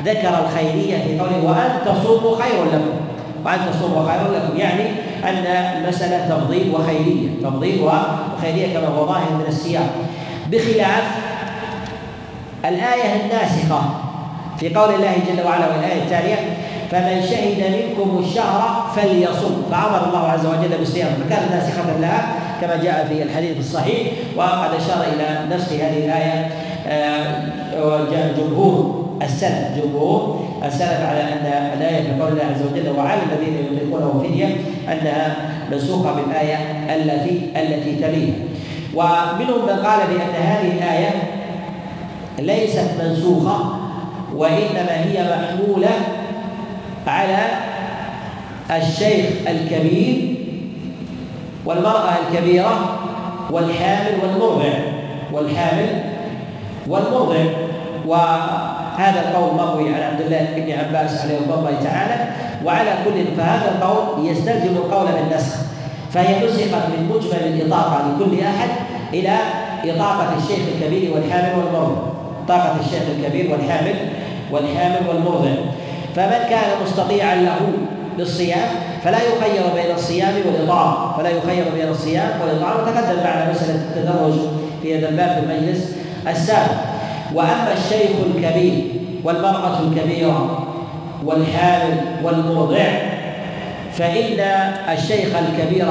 ذكر الخيرية في قوله وأن تصوموا خير لكم. وأن تصوموا خير لكم يعني أن المساله تفضيل وخيرية تفضيل وخيرية كما هو ظاهر من السياق. بخلاف الآية الناسخة في قول الله جل وعلا والآية التالية فمن شهد منكم الشهر فليصم. فأمر الله عز وجل بالصيام. فكانت ناسخه لها كما جاء في الحديث الصحيح وقد أشار إلى نسخ هذه الآية آه، جمهور السلف جمهور السلف على أن الآية في قول الله عز وجل وعلى الذين يطيقونه فدية أنها منسوخة بالآية التي التي تليها ومنهم من قال بأن هذه الآية ليست منسوخة وإنما هي محمولة على الشيخ الكبير والمرأة الكبيرة والحامل والمرضع والحامل والمرضع وهذا القول مروي عن عبد الله بن عباس عليه رضي الله تعالى. وعلى كل فهذا القول يستلزم القول بالنسخ. فهي نسخت من مجمل الإطاقة لكل أحد إلى إطاقة الشيخ الكبير والحامل والمرضع طاقة الشيخ الكبير والحامل والحامل والمرضع فمن كان مستطيعا له للصيام فلا يخير بين الصيام والإطعام فلا يخير بين الصيام والإطعام وتقدم معنا مسألة التدرج في هذا الباب في المجلس السابق. وأما الشيخ الكبير والمرأة الكبيرة والحامل والمرضع فإن الشيخ الكبير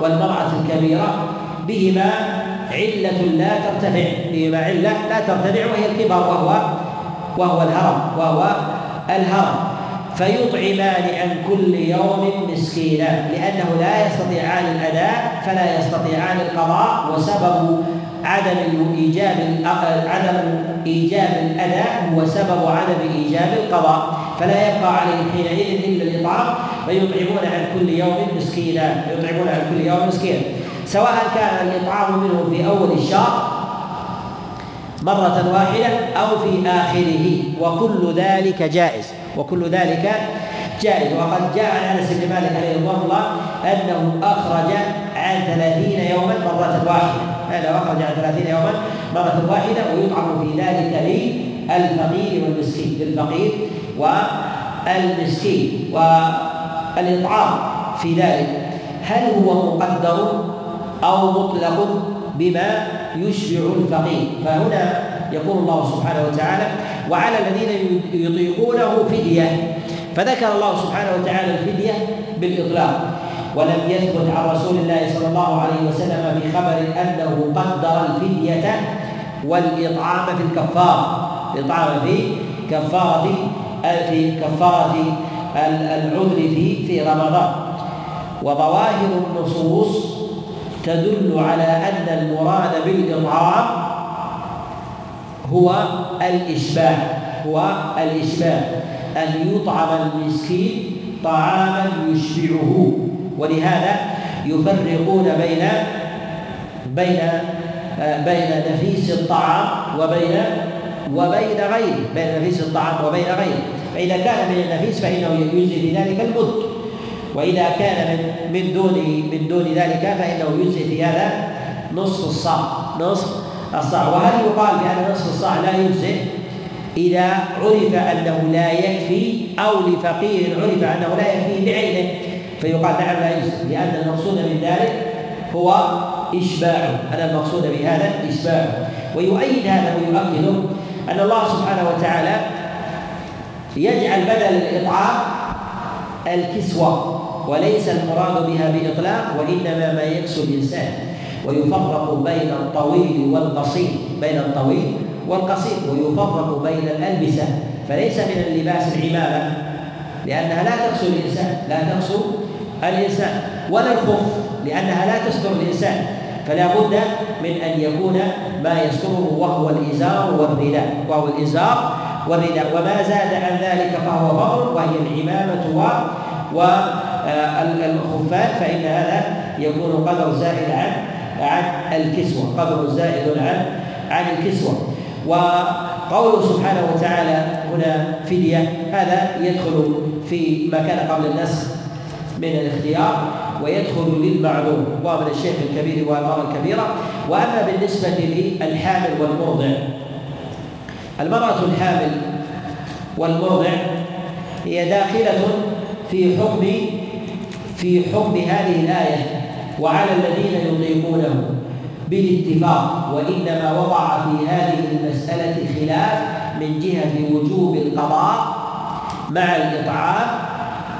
والمرأة الكبيرة بهما علة لا ترتفع بهما علة لا ترتفع وهي الكبر وهو وهو الهرم وهو الهرم فيطعمان عن كل يوم مسكينا لأنه لا يستطيعان الأداء فلا يستطيعان القضاء وسبب عدم إيجاب عدم إيجاب الأداء هو سبب عدم إيجاب القضاء. فلا يبقى عليهم حينئذ إلا الإطعام فيطعمون عن كل يوم مسكينا يطعمون عن كل يوم مسكينا. سواء كان الإطعام منه في أول الشهر مرة واحدة أو في آخره وكل ذلك جائز. وكل ذلك جائز. وقد جاء عن أنس بن مالك عليه الله أنه أخرج عن ثلاثين يوما مرة واحدة. هذا أخرج عن ثلاثين يوما مرة واحدة ويطعم في ذلك للفقير والمسكين. للفقير والمسكين. والإطعام في ذلك. هل هو مقدر أو مطلق بما يشبع الفقير. فهنا يقول الله سبحانه وتعالى وعلى الذين يطيقونه فدية. فذكر الله سبحانه وتعالى الفدية بالإطلاق. ولم يثبت عن رسول الله صلى الله عليه وسلم في خبر أنه قدر الفدية والإطعام في الكفارة الإطعام في كفارة في كفارة العذر في في رمضان. وظواهر النصوص تدل على أن المراد بالإطعام هو الإشباع هو الإشباع أن يطعم المسكين طعاما يشبعه. ولهذا يفرقون بين بين بين نفيس الطعام وبين وبين غيره بين نفيس الطعام وبين غيره. فإذا كان من النفيس فإنه يجزي في ذلك المد وإذا كان من من دون من دون ذلك فإنه يجزي في هذا نصف الصاع. نصف الصاع. وهل يقال بأن نصف الصاع لا يجزي إذا عرف أنه لا يكفي أو لفقير عرف أنه لا يكفي بعينه فيقال نعم لا يجزي لأن المقصود من ذلك هو إشباعه أن المقصود بهذا إشباعه ويؤيد هذا ويؤكد أن الله سبحانه وتعالى يجعل بدل الإطعام الكسوة. وليس المراد بها بإطلاق وإنما ما يكسو الإنسان. ويفرق بين الطويل والقصير بين الطويل والقصير. ويفرق بين الألبسة. فليس من اللباس العمامة لأنها لا تكسو الإنسان لا تكسو الإنسان. ولا الخف لأنها لا تستر الإنسان. فلا بد من أن يكون ما يستره وهو الإزار والرداء. وهو الإزار والرداء. وما زاد عن ذلك فهو فضل وهي العمامة والخفان فإن هذا يكون قدر زائد عن عن الكسوة قدر زائد عن عن الكسوة. وقوله سبحانه وتعالى هنا فدية هذا يدخل في ما كان قبل النسخ من الاختيار ويدخل للمعلوم وهو من الشيخ الكبير والمرأة الكبيرة وأما بالنسبة للحامل والمرضع المرأة الحامل والمرضع هي داخلة في حكم في حكم هذه الآية وعلى الذين يطيقونه بالاتفاق وإنما وضع في هذه المسألة خلاف من جهة وجوب القضاء مع الإطعام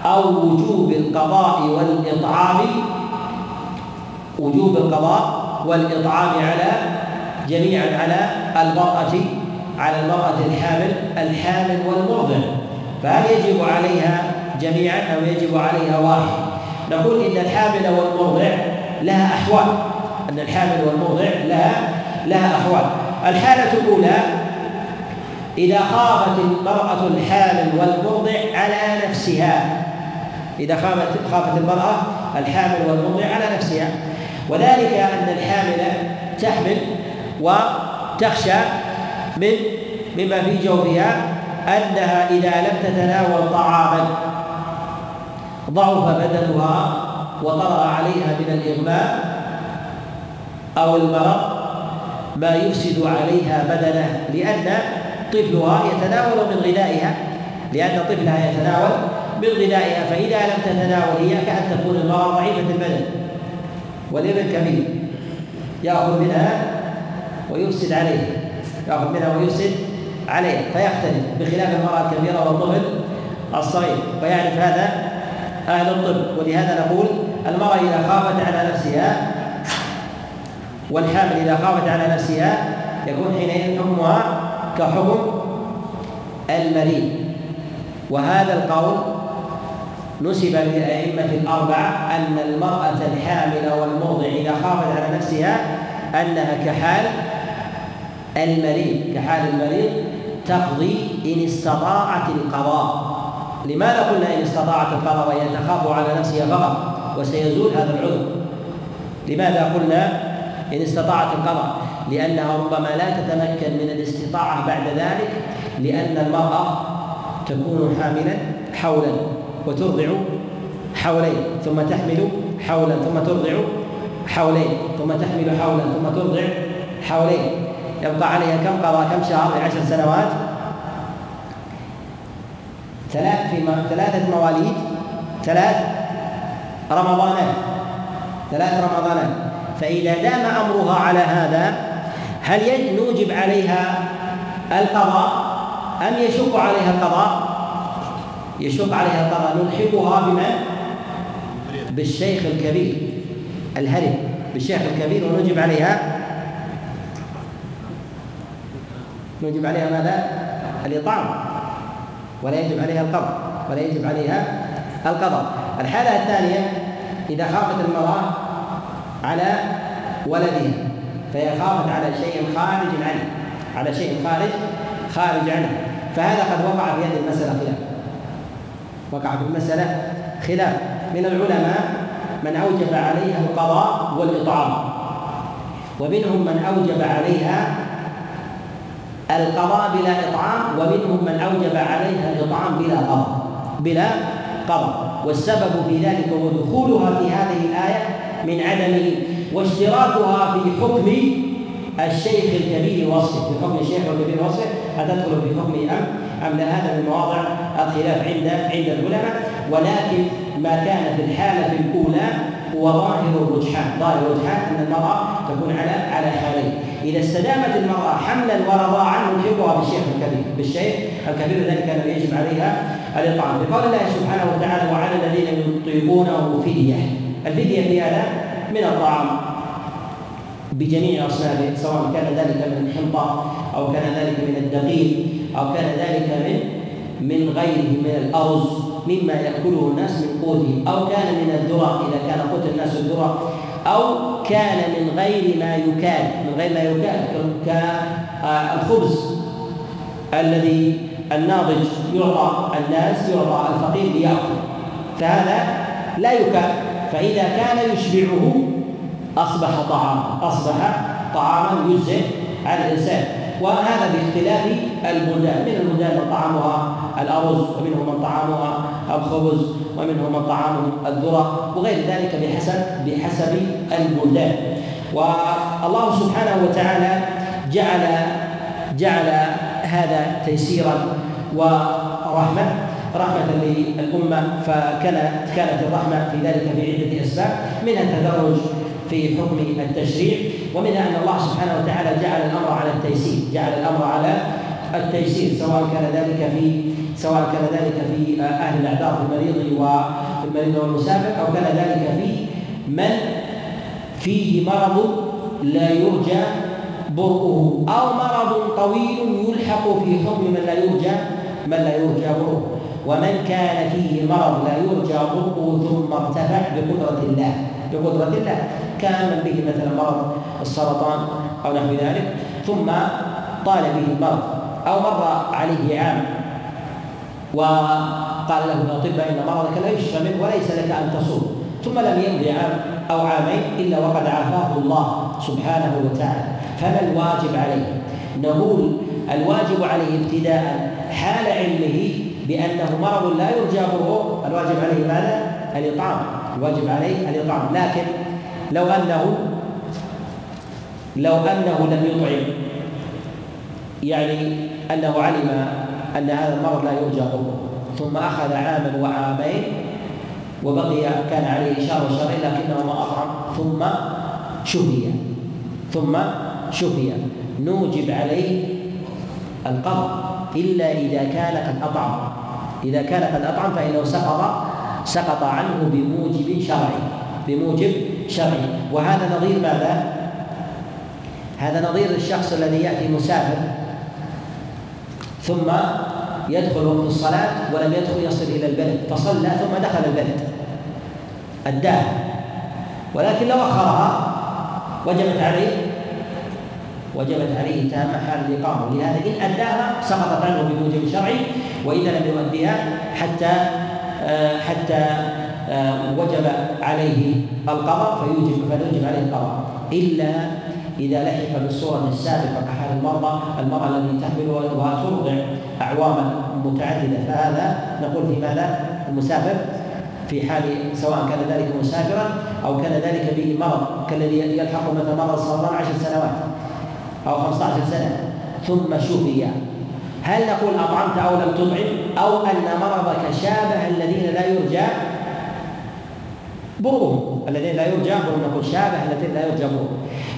أو وجوب القضاء والإطعام وجوب القضاء والإطعام على جميعا على المرأة على المرأة الحامل الحامل والمرضع. فهل يجب عليها جميعا أو يجب عليها واحد؟ نقول إن الحامل والمرضع لها أحوال. أن الحامل والمرضع لها لها أحوال. الحالة الأولى إذا خافت المرأة الحامل والمرضع على نفسها. إذا خافت خافت المرأة الحامل والمرضع على نفسها. وذلك أن الحامل تحمل وتخشى من مما في جوفها أنها إذا لم تتناول طعاما. ضعف بدنها وطرأ عليها من الإغماء أو المرض ما يفسد عليها بدنه لأن طفلها يتناول من غذائها لأن طفلها يتناول من غذائها فإذا لم تتناول هي كأن تكون المرأة ضعيفة البدن. والإبن كبير يأخذ منها ويفسد عليه يأخذ منها ويفسد عليه فيختلف بخلاف المرأة الكبيرة والطفل الصغير. ويعرف هذا أهل الطب. ولهذا نقول المرأة إذا خافت على نفسها والحامل إذا خافت على نفسها يكون حينئذ حكمها كحكم المريض. وهذا القول نسب للأئمة الأربعة أن المرأة الحامل والمرضع إذا خافت على نفسها أنها كحال المريض. كحال المريض تقضي إن استطاعت القضاء. لماذا قلنا إن استطاعت القضاء وهي تخاف على نفسها فقط وسيزول هذا العذر؟ لماذا قلنا إن استطاعت القضاء لأنها ربما لا تتمكن من الاستطاعة بعد ذلك لأن المرأة تكون حاملا حولا وترضع حولين ثم تحمل حولا ثم ترضع حولين ثم تحمل حولا ثم ترضع حولين يبقى عليها كم قضاء كم شهر لعشر سنوات؟ ثلاث في ثلاثة مواليد ثلاث رمضانات ثلاث رمضانات فإذا دام أمرها على هذا هل نوجب عليها القضاء أم يشق عليها القضاء؟ يشق عليها القضاء نلحقها بمن؟ بالشيخ الكبير الهرم بالشيخ الكبير ونوجب عليها نوجب عليها ماذا؟ الإطعام ولا يجب عليها القضاء ولا يجب عليها القضاء الحالة الثانية إذا خافت المرأة على ولدها فهي خافت على شيء خارج عنه على شيء خارج خارج عنه. فهذا قد وقع في هذه المسألة خلاف. وقع في المسألة خلاف. من العلماء من أوجب عليها القضاء والإطعام ومنهم من أوجب عليها القضاء بلا إطعام ومنهم من أوجب عليها الإطعام بلا قضاء بلا قضاء والسبب في ذلك هو دخولها في هذه الآية من عدم واشتراكها في حكم الشيخ الكبير وصفه. في حكم الشيخ الكبير وصفه أتدخل في حكم أم؟ أم لا؟ هذا من مواضع الخلاف عند عند العلماء. ولكن ما كان في الحالة الأولى هو ظاهر الرجحان. ظاهر الرجحان أن المرأة تكون على على حالين. إذا استدامت المرأة حملا ورضاعا بالشيخ الكبير الذي يجب عليها الإطعام. بقول الله سبحانه وتعالى وعلى الذين يطيقونه فدية. الفدية في هذا من الطعام. بجميع أصنافه سواء كان ذلك من الحنطة أو كان ذلك من الدقيق أو كان ذلك من من غيره من الأرز مما يأكله الناس من قوته. أو كان من الذرة إذا كان قوت الناس الذرة. أو كان من غير ما يكال من غير ما يكال كالخبز. الذي الناضج يعطى الناس يعطى الفقير ليأكل. فهذا لا يكال فإذا كان يشبعه أصبح طعاما أصبح طعاما يجزئ على الإنسان. وهذا باختلاف البلدان. من البلدان من طعامها الأرز ومنهم من طعامها الخبز ومنهم من طعامهم الذرة وغير ذلك بحسب بحسب البلدان. والله سبحانه وتعالى جعل جعل هذا تيسيرا ورحمة رحمة للأمة فكانت كانت الرحمة في ذلك بعدة أسباب منها التدرج في حكم التشريع ومنها أن الله سبحانه وتعالى جعل الأمر على التيسير جعل الأمر على التيسير سواء كان ذلك في سواء كان ذلك في أهل الاعذار في المريض وفي المريض والمسافر أو كان ذلك في من فيه مرض لا يرجى برؤه أو مرض طويل يلحق في حكم من لا يرجى من لا يرجى برؤه. ومن كان فيه مرض لا يرجى ضره ثم ارتفع بقدرة الله. بقدرة الله. كان به مثلا مرض السرطان أو نحو ذلك. ثم طال به المرض أو مر عليه عام. وقال له الأطباء إن مرضك لا منه وليس لك أن تصوم. ثم لم يمضي عام أو عامين إلا وقد عافاه الله سبحانه وتعالى. فما الواجب عليه؟ نقول الواجب عليه ابتداء حال علمه بأنه مرض لا يرجى بره الواجب عليه ماذا؟ الإطعام الواجب عليه الإطعام لكن لو أنه لو أنه لم يطعم يعني أنه علم أن هذا المرض لا يرجى بره ثم أخذ عاما وعامين وبقي كان عليه شهر وشهرين لكنه ما أطعم ثم شفي ثم شفي نوجب عليه القضاء إلا إذا كان قد أطعم. إذا كان قد أطعم فإنه سقط سقط عنه بموجب شرعي. بموجب شرعي. وهذا نظير ماذا؟ هذا نظير الشخص الذي يأتي مسافر ثم يدخل وقت الصلاة ولم يدخل يصل إلى البلد. فصلى ثم دخل البلد. أداها ولكن لو أخرها وجبت عليه وجبت عليه تامة حال الإقامة لهذا إن أداها سقطت عنه بموجب شرعي وإذا لم يؤديها حتى آه، حتى آه، وجب عليه القضاء فيوجب فنوجب عليه القضاء. إلا إذا لحق بالصورة السابقة كحال المرضى المرأة التي تحمل وترضع أعواما متعددة. فهذا نقول في ماذا؟ المسافر في حال سواء كان ذلك مسافرا أو كان ذلك به مرض كالذي يلحق مثلا مرض السرطان عشر سنوات. أو 15 سنة. ثم شفي هل نقول أطعمت أو لم تطعم؟ أو أن مرضك شابه الذين لا يرجى برهم الذين لا يرجى برهم نقول شابه الذين لا يرجى برهم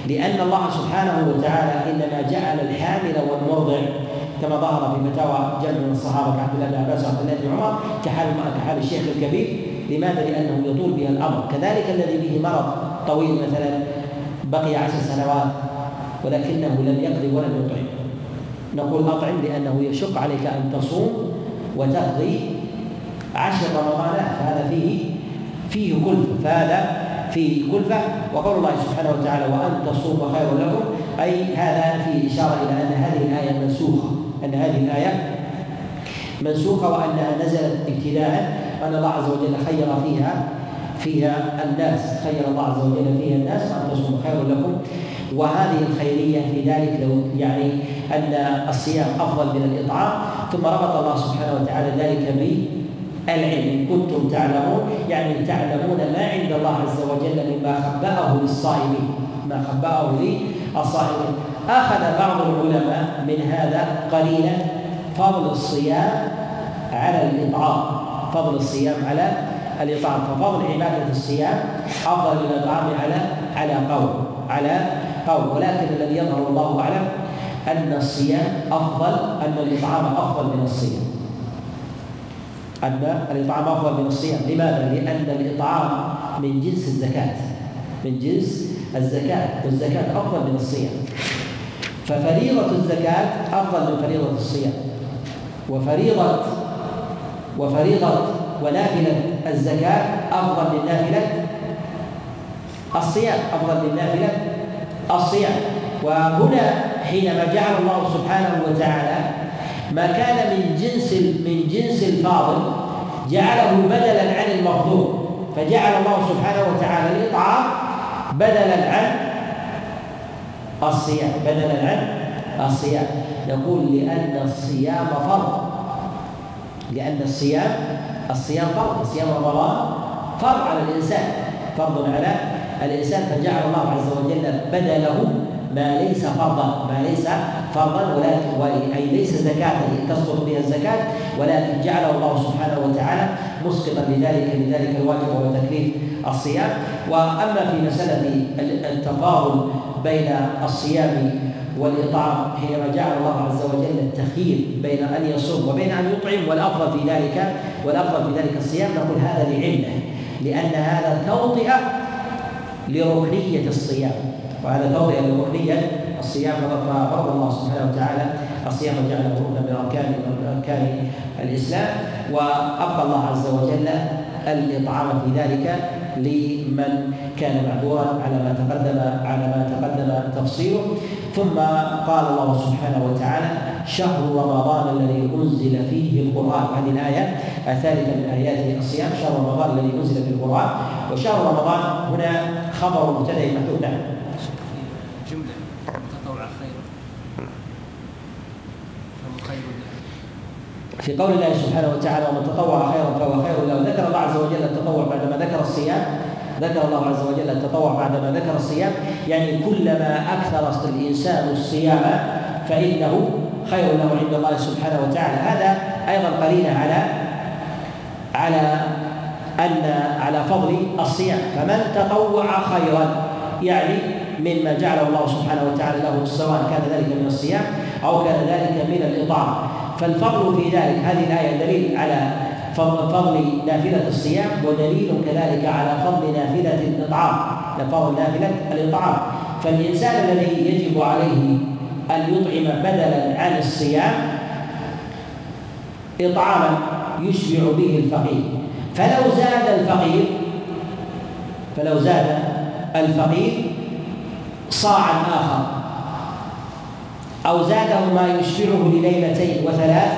لأن الله سبحانه وتعالى إنما جعل الحامل والمرضع كما ظهر في فتاوى جمع من الصحابة كعبد الله بن عباس وعبد الله بن عمر كحال كحال الشيخ الكبير. لماذا؟ لأنه يطول به الأمر. كذلك الذي به مرض طويل مثلا بقي عشر سنوات. ولكنه لم يقضي ولم يطعم. نقول أطعم لأنه يشق عليك أن تصوم وتقضي عشر رمضانات. فهذا فيه فيه كلفة. فهذا فيه كلفة. وقول الله سبحانه وتعالى وأن تصوموا خير لكم. أي هذا فيه إشارة إلى أن هذه الآية منسوخة. أن هذه الآية منسوخة وأنها نزلت ابتداء. وأن الله عز وجل خير فيها فيها الناس. خير الله عز وجل فيها الناس. وأن تصوموا خير لكم. وهذه الخيرية في ذلك لو يعني أن الصيام أفضل من الإطعام ثم ربط الله سبحانه وتعالى ذلك بالعلم. كنتم تعلمون يعني تعلمون ما عند الله عز وجل مما خبأه للصائمين ما خبأه للصائمين أخذ بعض العلماء من هذا قليلا فضل الصيام على الإطعام فضل الصيام على الإطعام. ففضل عبادة الصيام أفضل من الإطعام على على قول على قول ولكن الذي يظهر الله أعلم أن الصيام أفضل أن الإطعام أفضل من الصيام. أن الإطعام أفضل من الصيام. لماذا؟ لأن الإطعام من جنس الزكاة. من جنس الزكاة والزكاة أفضل من الصيام. ففريضة الزكاة أفضل من فريضة الصيام. وفريضة وفريضة ونافلة الزكاة أفضل من نافلة الصيام أفضل من نافلة الصيام. وهنا حينما جعل الله سبحانه وتعالى ما كان من جنس من جنس الفاضل جعله بدلا عن المفضول فجعل الله سبحانه وتعالى الإطعام بدلا عن الصيام بدلا عن الصيام. نقول لأن الصيام فرض. لأن الصيام الصيام فرض. صيام رمضان فرض على الإنسان فرض على الإنسان فجعل الله عز وجل بدله ما ليس فرضا ما ليس فرضا ولكن أي ليس زكاة تسقط بها الزكاة ولكن جعله الله سبحانه وتعالى مسقطا لذلك لذلك الواجب وهو تكليف الصيام. وأما في مسألة التفاضل بين الصيام والإطعام حينما جعل الله عز وجل التخيير بين أن يصوم وبين أن يطعم والأفضل في ذلك والأفضل في ذلك الصيام. نقول هذا لعلة لأن هذا توطئة لركنية الصيام. وهذا توطئة لركنية الصيام ففرض الله سبحانه وتعالى الصيام وجعله ركنا من اركان من أركان الإسلام. وأبقى الله عز وجل الإطعام في ذلك لمن كان معذورا على ما تقدم على ما تقدم تفصيله. ثم قال الله سبحانه وتعالى شهر رمضان الذي أنزل فيه القرآن. هذه الآية الثالثة من آيات الصيام شهر رمضان الذي أنزل فيه القرآن. وشهر رمضان هنا خبر مبتدا محذوف نعم. تطوع خير. في قول الله سبحانه وتعالى ومن تطوع خيرا فهو خير له. ذكر الله عز وجل التطوع بعدما ذكر الصيام. ذكر الله عز وجل التطوع بعدما ذكر الصيام. يعني كلما أكثر الإنسان الصيام فإنه خير له عند الله سبحانه وتعالى. هذا أيضا قرينه على على أن على فضل الصيام. فمن تطوع خيرا يعني مما جعله الله سبحانه وتعالى له سواء كان ذلك من الصيام أو كان ذلك من الاطعام فالفضل في ذلك هذه الآية دليل على فضل نافلة الصيام ودليل كذلك على فضل نافلة الإطعام. فضل نافلة الإطعام. فالإنسان الذي يجب عليه أن يطعم بدلا عن الصيام إطعاما يشبع به الفقير. فلو زاد الفقير فلو زاد الفقير صاعا آخر أو زاده ما يشبعه لليلتين وثلاث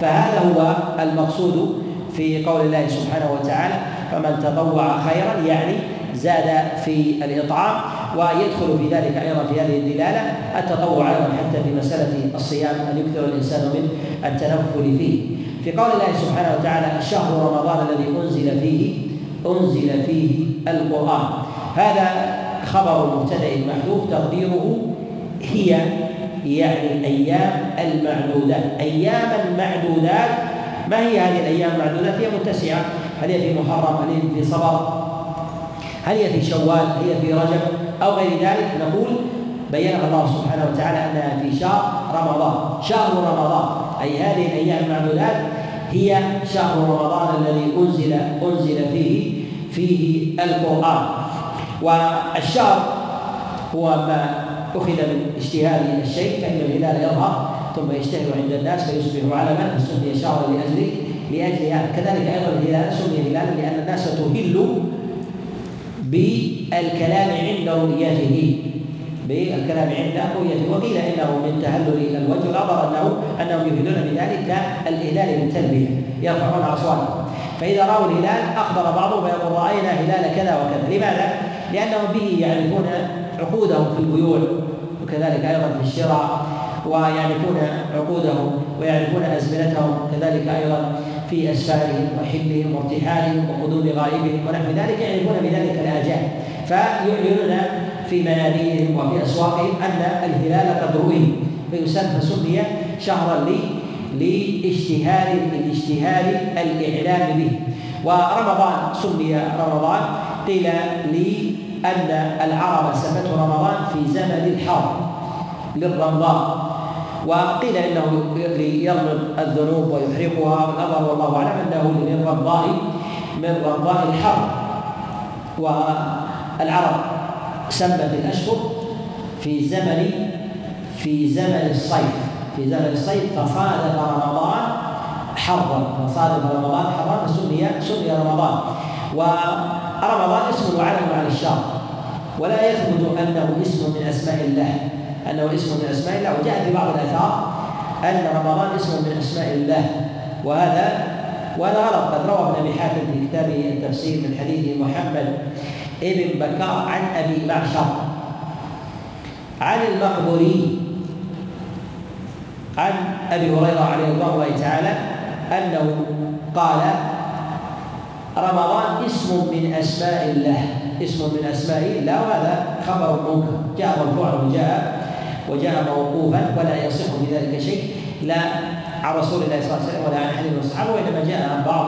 فهذا هو المقصود في قول الله سبحانه وتعالى فمن تطوع خيرا يعني زاد في الإطعام. ويدخل في ذلك أيضا في هذه الدلالة التطوع أيضا حتى في مسألة الصيام أن يكثر الإنسان من التنفل فيه في قول الله سبحانه وتعالى شهر رمضان الذي أنزل فيه أنزل فيه القرآن هذا خبر مبتدأ محذوف تقديره هي يعني الأيام المعدودات أياما معدودات ما هي هذه الأيام المعدودات؟ هي متسعة، هل هي في محرم؟ هل هي في صبر؟ هل هي في شوال؟ هل هي في رجب؟ أو غير ذلك نقول بينها الله سبحانه وتعالى أنها في شهر رمضان، شهر رمضان أي هذه الأيام المعدودات هي شهر رمضان الذي أنزل أنزل فيه فيه القرآن والشهر هو ما أخذ من اجتهاد الشيء فان الهلال يظهر ثم يشتهر عند الناس فيصبح علما فسمي شهرا لأجل لأجل هذا كذلك أيضا الهلال سمي هلالا لأن الناس تهل بالكلام عند رؤيته بالكلام عند رؤيته وقيل إنه من تهلل الوجه. والاظهر انه أنهم يهلون بذلك الهلال بالتلبية. يرفعون أصواتهم. فإذا رأوا الهلال أخبر بعضهم فيقول رأينا هلال كذا وكذا. لماذا؟ لأنهم به يعرفون عقودهم في البيوع وكذلك أيضا في الشراء ويعرفون عقودهم ويعرفون أزمنتهم كذلك أيضا في أسفارهم وحلهم وارتحالهم وقدوم غائبهم ونحو ذلك يعرفون بذلك الآجال. فيعلنون في مناديهم وفي أسواقهم أن الهلال قد رؤي فيسمى فسمي شهرا لي لاشتهار لاشتهار الإعلام به. ورمضان سمي رمضان. قيل لي أن العرب سمته رمضان في زمن الحرب للرمضاء وقيل إنه ليرمض الذنوب ويحرقها والاظهر والله أعلم أنه من رمضاء من رمضاء الحرب. والعرب سمت الاشهر في زمن في زمن الصيف. في زمن الصيف فصادف رمضان حرا فصادف رمضان حرا فسمي سمي رمضان. ورمضان اسم وعلم على الشهر ولا يثبت أنه اسم من أسماء الله. أنه اسم من أسماء الله وجاء في بعض الأثار أن رمضان اسم من أسماء الله. وهذا وهذا غلط. قد روى ابن أبي حاتم في كتابه التفسير من حديث محمد ابن بكار عن أبي معشر. عن المقبوري عن أبي هريرة عليه الله تعالى أنه قال رمضان اسم من أسماء الله. اسم من أسماء الله وهذا خبر منكر. جاء مرفوعا وجاء وجاء موقوفا ولا يصح بذلك شيء لا عن رسول الله صلى الله عليه وسلم ولا عن حديث الصحابة وإنما جاء عن بعض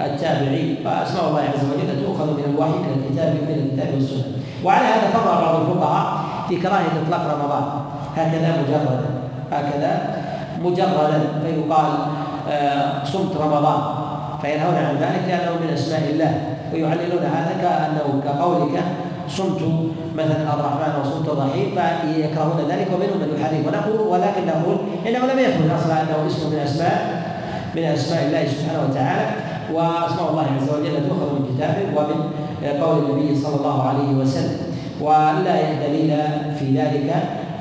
التابعين. فأسماء الله عز وجل تؤخذ من الوحي من الكتاب من الكتاب والسنة. وعلى هذا فرع بعض الفقهاء في كراهه إطلاق رمضان. هكذا مجردا هكذا مجردا. فيقال آه، صمت رمضان. فينهون عن ذلك لأنه من أسماء الله ويعللون هذا كأنه كقولك صمت مثلا الرحمن أو صمت الرحيم فيكرهون ذلك ومنهم من يحرم ونقول ولكن نقول إنه لم يثبت أصلا انه اسم من أسماء من أسماء الله سبحانه وتعالى. وأسماء الله عز وجل تؤخذ من كتابه ومن قول النبي صلى الله عليه وسلم. ولا دليل في ذلك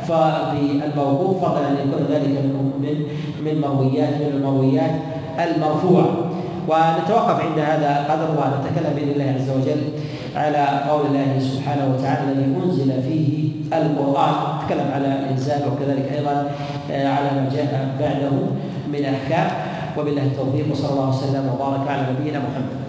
ففي الموقوف فضلا ان يكون ذلك من من من مرويات من المرويات المرفوعة. ونتوقف عند هذا القدر ونتكلم بإذن الله عز وجل. على قول الله سبحانه وتعالى الذي أنزل فيه القرآن. تكلم على الإنزال وكذلك أيضا آه، على ما جاء بعده من أحكام. وبالله التوفيق وصلى الله وسلم وبارك على نبينا محمد.